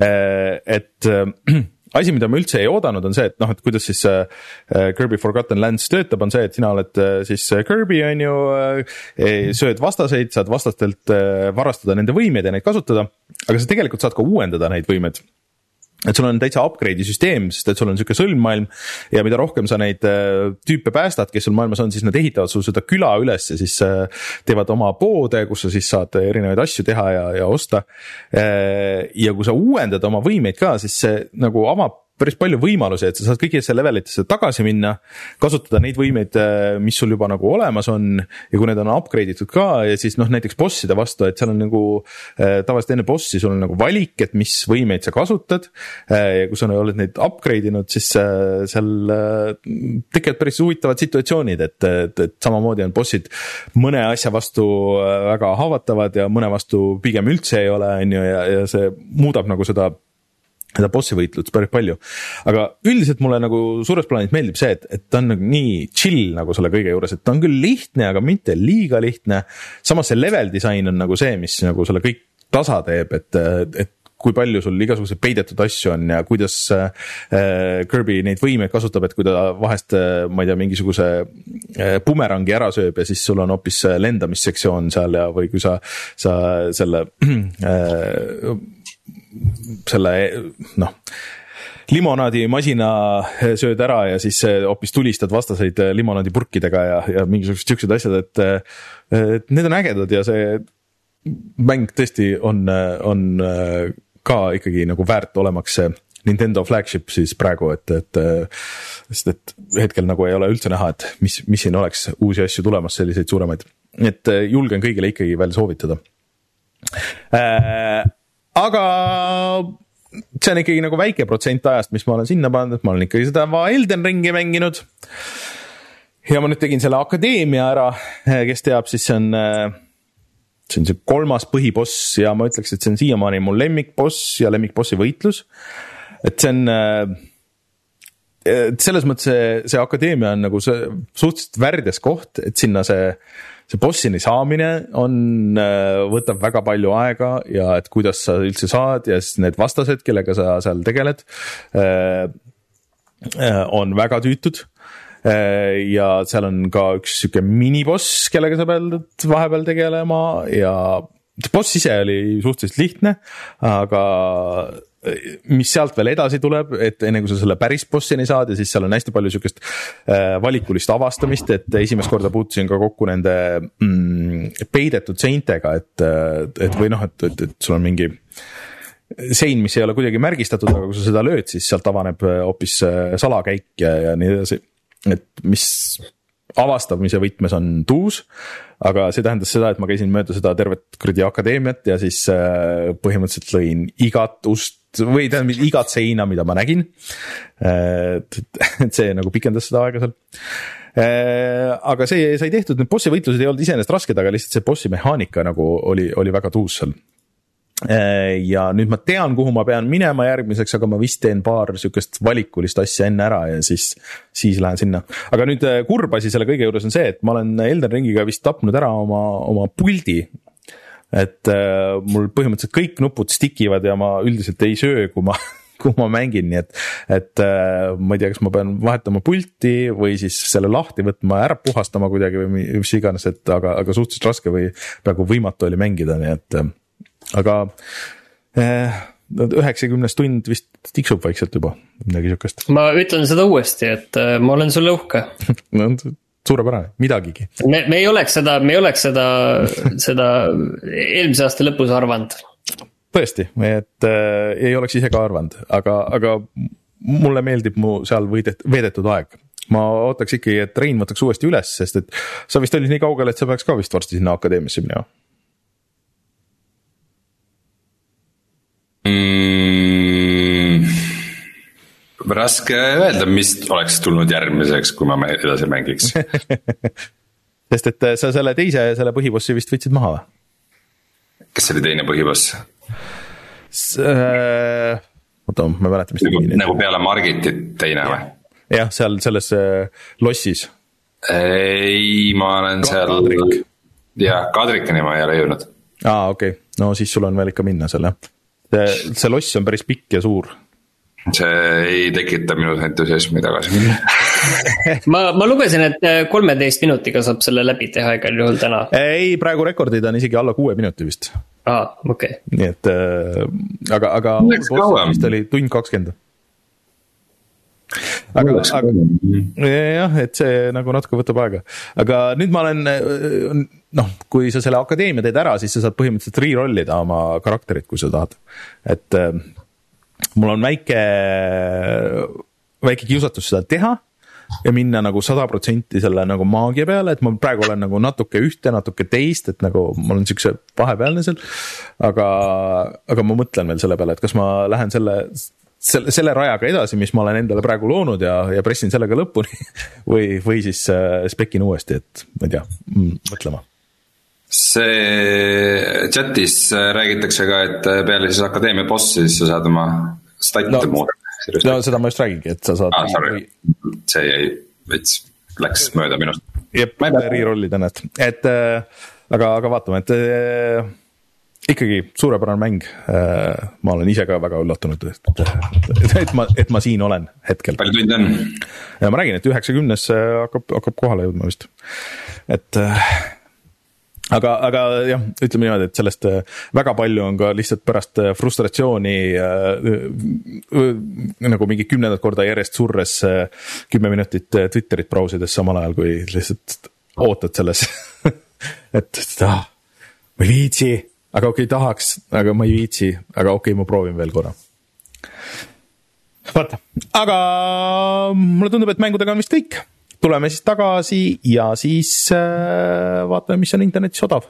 äh,. et äh, asi, mida ma üldse ei oodanud, on see, et noh, et kuidas siis äh, äh, Kirby Forgotten Lands töötab, on see, et sina oled äh, siis Kirby on ju äh,. sööd vastaseid, saad vastastelt äh, varastada nende võimeid ja neid kasutada, aga sa tegelikult saad ka uuendada neid võimeid et sul on täitsa upgrade'i süsteem, sest et sul on sihuke sõlmmaailm ja mida rohkem sa neid äh, tüüpe päästad, kes sul maailmas on, siis nad ehitavad sul seda küla üles ja siis äh, teevad oma poode, kus sa siis saad erinevaid asju teha ja, ja osta. Äh, ja kui sa uuendad oma võimeid ka, siis see nagu avab päris palju võimalusi, et sa saad kõigisse level itesse tagasi minna, kasutada neid võimeid, äh, mis sul juba nagu olemas on ja kui need on upgrade itud ka ja siis noh, näiteks bosside vastu, et seal on nagu äh, tavaliselt enne bossi sul on nagu valik, et mis võimeid sa kasutad. Äh, ja kui sa oled neid upgrade inud, siis seal tekivad päris huvitavad situatsioonid, et, et, et samamoodi on bossid mõne asja vastu väga haavatavad ja mõne vastu pigem üldse ei ole, on ju, ja, ja see muudab nagu seda seda bossi võitlust päris palju. aga üldiselt mulle nagu suures plaanis meeldib see, et, et ta on nagu nii chill nagu selle kõige juures, et ta on küll lihtne, aga mitte liiga lihtne. samas see level disain on nagu see, mis nagu selle kõik tasa teeb, et, et kui palju sul igasuguseid peidetud asju on ja kuidas äh, Kirby neid võimeid kasutab, et kui ta vahest äh,, ma ei tea, mingisuguse äh, bumerangi ära sööb ja siis sul on hoopis lendamissektsioon seal ja, või kui sa, sa selle äh, selle noh limonaadimasina sööd ära ja siis hoopis tulistad vastaseid limonaadipurkidega ja, ja mingisugused siuksed asjad, et. et need on ägedad ja see mäng tõesti on, on ka ikkagi nagu väärt olemaks see Nintendo flagship siis praegu, et, et. sest et hetkel nagu ei ole üldse näha, et mis, mis siin oleks uusi asju tulemas, selliseid suuremaid, et julgen kõigile ikkagi veel soovitada äh, aga see on ikkagi nagu väike protsent ajast, mis ma olen sinna pannud, et ma olen ikkagi seda Elden Ringi mänginud. ja ma nüüd tegin selle akadeemia ära, kes teab, siis see on, see on see kolmas põhiboss ja ma ütleks, et see on siiamaani mu lemmikboss ja lemmikbossi võitlus. et see on, et selles mõttes see, see akadeemia on nagu see suhteliselt värdjas koht, et sinna see see bossini saamine on, äh, võtab väga palju aega ja et kuidas sa üldse saad ja siis need vastased, kellega sa seal tegeled. Äh, äh, on väga tüütud ja seal on ka üks sihuke miniboss, kellega sa pead vahepeal tegelema ja boss ise oli suhteliselt lihtne, aga mis sealt veel edasi tuleb, et enne kui sa selle päris bossini saad ja siis seal on hästi palju sihukest äh, valikulist avastamist, et esimest korda puutusin ka kokku nende mm, peidetud seintega, et, et või noh, et, et, et sul on mingi sein, mis ei ole kuidagi märgistatud, aga kui sa seda lööd, siis sealt avaneb hoopis äh, salakäik ja, ja nii edasi. et mis avastamise võtmes on tuus, aga see tähendas seda, et ma käisin mööda seda tervet kuradi akadeemiat ja siis äh, põhimõtteliselt lõin igat ust või tähendab igat seina, mida ma nägin. et, et see nagu pikendas seda aega seal. aga see sai tehtud, need bossi võitlused ei olnud iseenesest rasked, aga lihtsalt see bossi mehaanika nagu oli, oli väga tuus seal ja nüüd ma tean, kuhu ma pean minema järgmiseks, aga ma vist teen paar sihukest valikulist asja enne ära ja siis, siis lähen sinna. aga nüüd kurb asi selle kõige juures on see, et ma olen Elden Ringiga vist tapnud ära oma, oma puldi. Et äh, mul põhimõtteliselt kõik nupud stick ivad ja ma üldiselt ei söö, kui ma kui ma mängin, nii et, et äh, ma ei tea, kas ma pean vahetama pulti või siis selle lahti võtma, ära puhastama kuidagi või mis iganes, et aga, aga suhteliselt raske või peaaegu võimatu oli mängida, nii et äh, aga äh, üheksakümnes tund vist tiksub vaikselt juba, midagi sihukest. ma ütlen seda uuesti, et äh, ma olen sulle uhke no suurepärane, midagigi. me, me ei oleks seda, me ei oleks seda, seda eelmise aasta lõpus arvanud tõesti, et äh, ei oleks ise ka arvanud, aga, aga mulle meeldib mu seal võidet-, veedetud aeg. ma ootaks ikkagi, et Rein võtaks uuesti üles, sest et sa vist olid nii kaugel, et sa peaks ka vist varsti sinna akadeemiasse minema mm,? Raske öelda, mis oleks tulnud järgmiseks, kui ma edasi mängiks sest et sa selle teise, selle põhibossi vist võtsid maha või? kes oli teine põhiboss? Äh, oota, ma ei mäleta, mis nagu, nagu peale Margitit teine või? jah, seal selles äh, lossis. ei, ma olen Ka seal. jah, Kadrikani ma ei ole jõudnud. aa, okei okay., no siis sul on veel ikka minna seal jah. see, see loss on päris pikk ja suur see ei tekita minus entusiasmi tagasi minna ma, ma lugesin, et äh, kolmeteist minutiga saab selle läbi teha igal juhul täna. ei, praegu rekordid on isegi alla kuue minuti vist. aa, okei okay.. nii et äh, aga, aga. vist oli tund kakskümmend aga, aga jah, et see nagu natuke võtab aega, aga nüüd ma olen äh, noh, kui sa selle akadeemia teed ära, siis sa saad põhimõtteliselt re-roll ida oma karakterit, kui sa tahad, et mul on väike, väike kiusatus seda teha ja minna nagu sada protsenti selle nagu maagia peale, et ma praegu olen nagu natuke ühte, natuke teist, et nagu ma olen siukse vahepealne seal. aga, aga ma mõtlen veel selle peale, et kas ma lähen selle, selle, selle rajaga edasi, mis ma olen endale praegu loonud ja, ja pressin sellega lõpuni või, või siis äh, spekin uuesti, et ma ei tea, mm, mõtlema see chat'is räägitakse ka, et peale siis akadeemia bossi, siis sa saad oma stat'e no, muuta. no seda ma just räägingi, et sa saad ah,. See jäi veits, läks mööda minust. jep, re-roll ida näed, et äh, aga, aga vaatame, et äh, ikkagi suurepärane mäng äh,. ma olen ise ka väga üllatunud, et, et ma, et ma siin olen hetkel. palju tunde on? ma räägin, et üheksakümnes hakkab, hakkab kohale jõudma vist, et äh, aga, aga jah, ütleme niimoodi, et sellest äh, väga palju on ka lihtsalt pärast äh, frustratsiooni äh, nagu mingi kümnendat korda järjest surres kümme minutit Twitterit brausides samal ajal, kui lihtsalt ootad selles. Et ah, ma ei viitsi, aga okei okay,, tahaks, aga ma ei viitsi, aga okei okay,, ma proovin veel korra. vaata, aga mulle tundub, et mängudega on vist kõik tuleme siis tagasi ja siis äh, vaatame, mis on internetis odav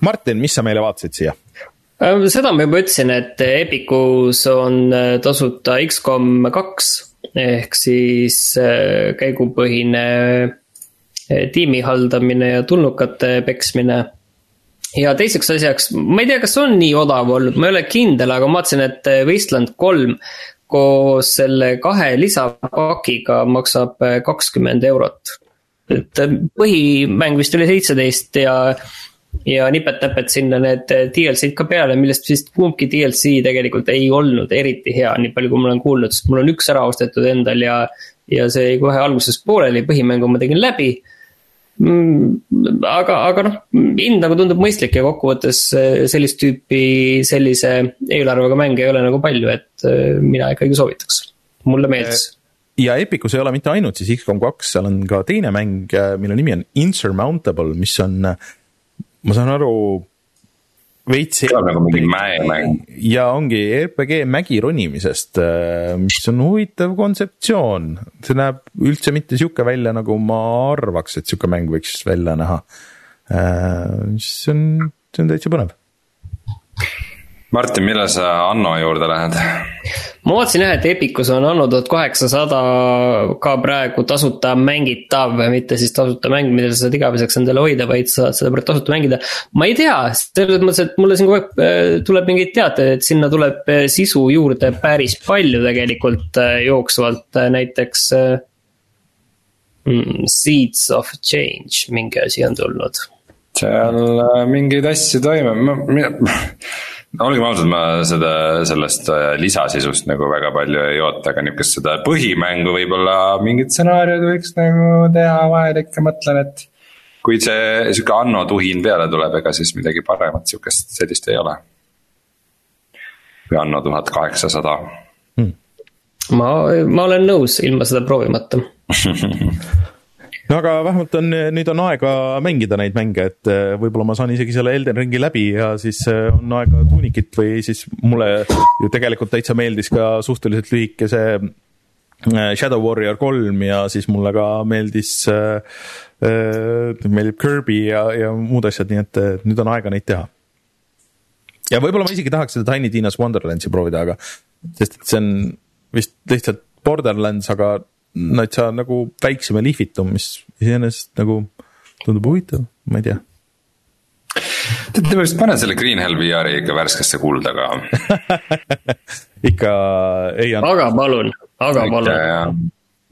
Martin, mis sa meile vaatasid siia? Äh, seda ma juba ütlesin, et Epicus on äh, tasuta X-kom kaks ehk siis käigupõhine Eh, tiimi haldamine ja tulnukate peksmine. ja teiseks asjaks, ma ei tea, kas on nii odav olnud, ma ei ole kindel, aga ma vaatasin, et eh, Wasteland kolm koos selle kahe lisapakiga maksab eh, kakskümmend eurot. et põhimäng vist oli seitseteist ja, ja nipet-näpet sinna need DLC-d ka peale, millest vist kumbki DLC tegelikult ei olnud eriti hea, nii palju kui ma olen kuulnud, sest mul on üks ära ostetud endal ja. ja see jäi kohe alguses pooleli, põhimängu ma tegin läbi aga, aga noh, hind nagu tundub mõistlik ja kokkuvõttes eh, sellist tüüpi sellise eelarvega mänge ei ole nagu palju, et eh, mina ikkagi soovitaks, mulle meeldis ja Epicus ei ole mitte ainult siis X-kom kaks, seal on ka teine mäng, mille nimi on Insurmountable, mis on, ma saan aru, veits see on nagu mingi mäemäng. ja ongi RPG mägi ronimisest, mis on huvitav kontseptsioon, see näeb üldse mitte sihuke välja, nagu ma arvaks, et sihuke mäng võiks välja näha. see on, see on täitsa põnev Martin, millal sa Anno juurde lähed? ma vaatasin jah, et Epicus on Anno tuhat kaheksasada ka praegu tasuta mängitav, mitte siis tasuta mäng, mida sa saad igaveseks endale hoida, vaid sa saad seda tasuta mängida. ma ei tea, selles mõttes, et mulle siin kogu aeg äh, tuleb mingeid teateid, et sinna tuleb äh, sisu juurde päris palju tegelikult äh, jooksvalt, näiteks. Mm, Seeds of Change, mingi asi on tulnud. seal mingeid asju toimub, ma, ma olgem ausad, ma seda, sellest äh, lisasisust nagu väga palju ei oota, aga nihukest seda põhimängu võib-olla mingid stsenaariumid võiks nagu teha vahel ikka mõtlen, et. kui see sihuke anno tuhin peale tuleb, ega siis midagi paremat sihukest sellist ei ole. kui anno tuhat kaheksasada hmm.. ma, ma olen nõus ilma seda proovimata no aga vähemalt on, nüüd on aega mängida neid mänge, et äh, võib-olla ma saan isegi selle Elden ringi läbi ja siis äh, on aega tuunikit või siis mulle ju tegelikult täitsa meeldis ka suhteliselt lühike see äh, Shadow Warrior kolm ja siis mulle ka meeldis äh,, meeldib Kirby ja, ja muud asjad, nii et nüüd on aega neid teha. ja võib-olla ma isegi tahaks seda Tiny Tina's Wonderlandsi proovida, aga sest et see on vist lihtsalt Borderlands, aga natsa nagu väiksem ja lihvitum, mis iseenesest nagu tundub huvitav, ma ei tea Te vist pane selle Green Hell VR-i ikka värskesse kulda ka ikka ei anna. aga palun, aga palun.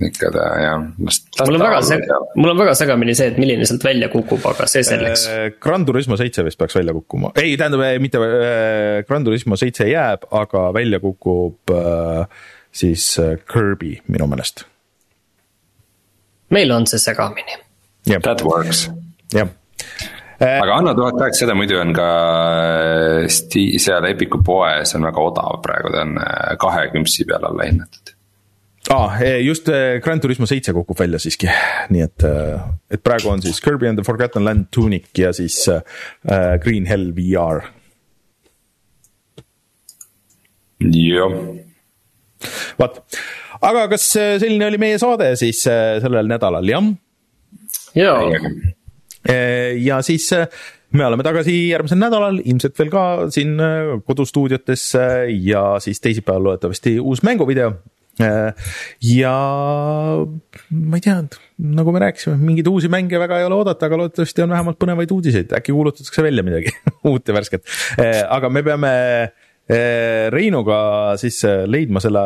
ikka ta jah. mul on väga seg-, mul on väga segamini see, et milline sealt välja kukub, aga see selleks. Äh, Gran Turismo seitse vist peaks välja kukkuma, ei tähendab mitte äh, Gran Turismo seitse jääb, aga välja kukub äh, siis Kirby minu meelest meil on see segamini. That works. jah äh, aga Anno tuhat kaheksasada muidu on ka äh, sti-, seal Epiku poes on väga odav praegu, ta on äh, kahe kümpsi peale alla hinnatud. aa ah,, just Grand Turismo seitse kukub välja siiski, nii et, et praegu on siis Kirby and the Forgotten Land Tunic ja siis Green Hell VR. jah. vot aga kas äh, selline oli meie saade siis äh, sellel nädalal, jah? jaa. Äh, ja siis me oleme tagasi järgmisel nädalal, ilmselt veel ka siin kodustuudiotes ja siis teisipäeval loodetavasti uus mänguvideo. ja ma ei tea, nagu me rääkisime, mingeid uusi mänge väga ei ole oodata, aga loodetavasti on vähemalt põnevaid uudiseid, äkki kuulutatakse välja midagi uut ja värsket. aga me peame Reinuga siis eh, leidma selle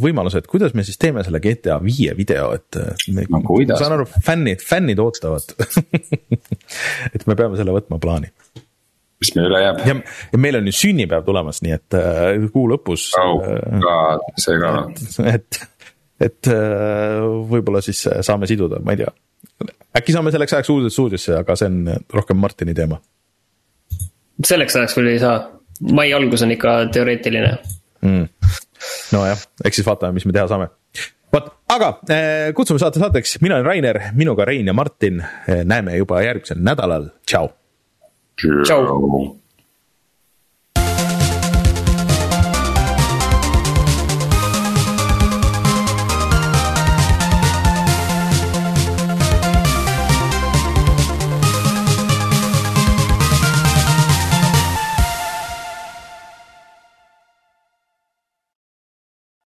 võimaluse, et kuidas me siis teeme selle GTA viie video, et eh, me, no, ma saan aru, fännid, fännid ootavad et me peame selle võtma plaani. mis meil üle jääb? ja, meil on ju sünnipäev tulemas, nii et kuu lõpus oh,. see ka. et, et äh, võib-olla siis saame siduda, ma ei tea. äkki saame selleks ajaks uude stuudiosse, aga see on rohkem Martini teema. selleks ajaks veel ei saa mai algus on ikka teoreetiline mm.. nojah, eks siis vaatame, mis me teha saame. vot, aga eh, kutsume saate saateks, mina olen Rainer, minuga Rein ja Martin. Eh, näeme juba järgmisel nädalal, tšau. tšau.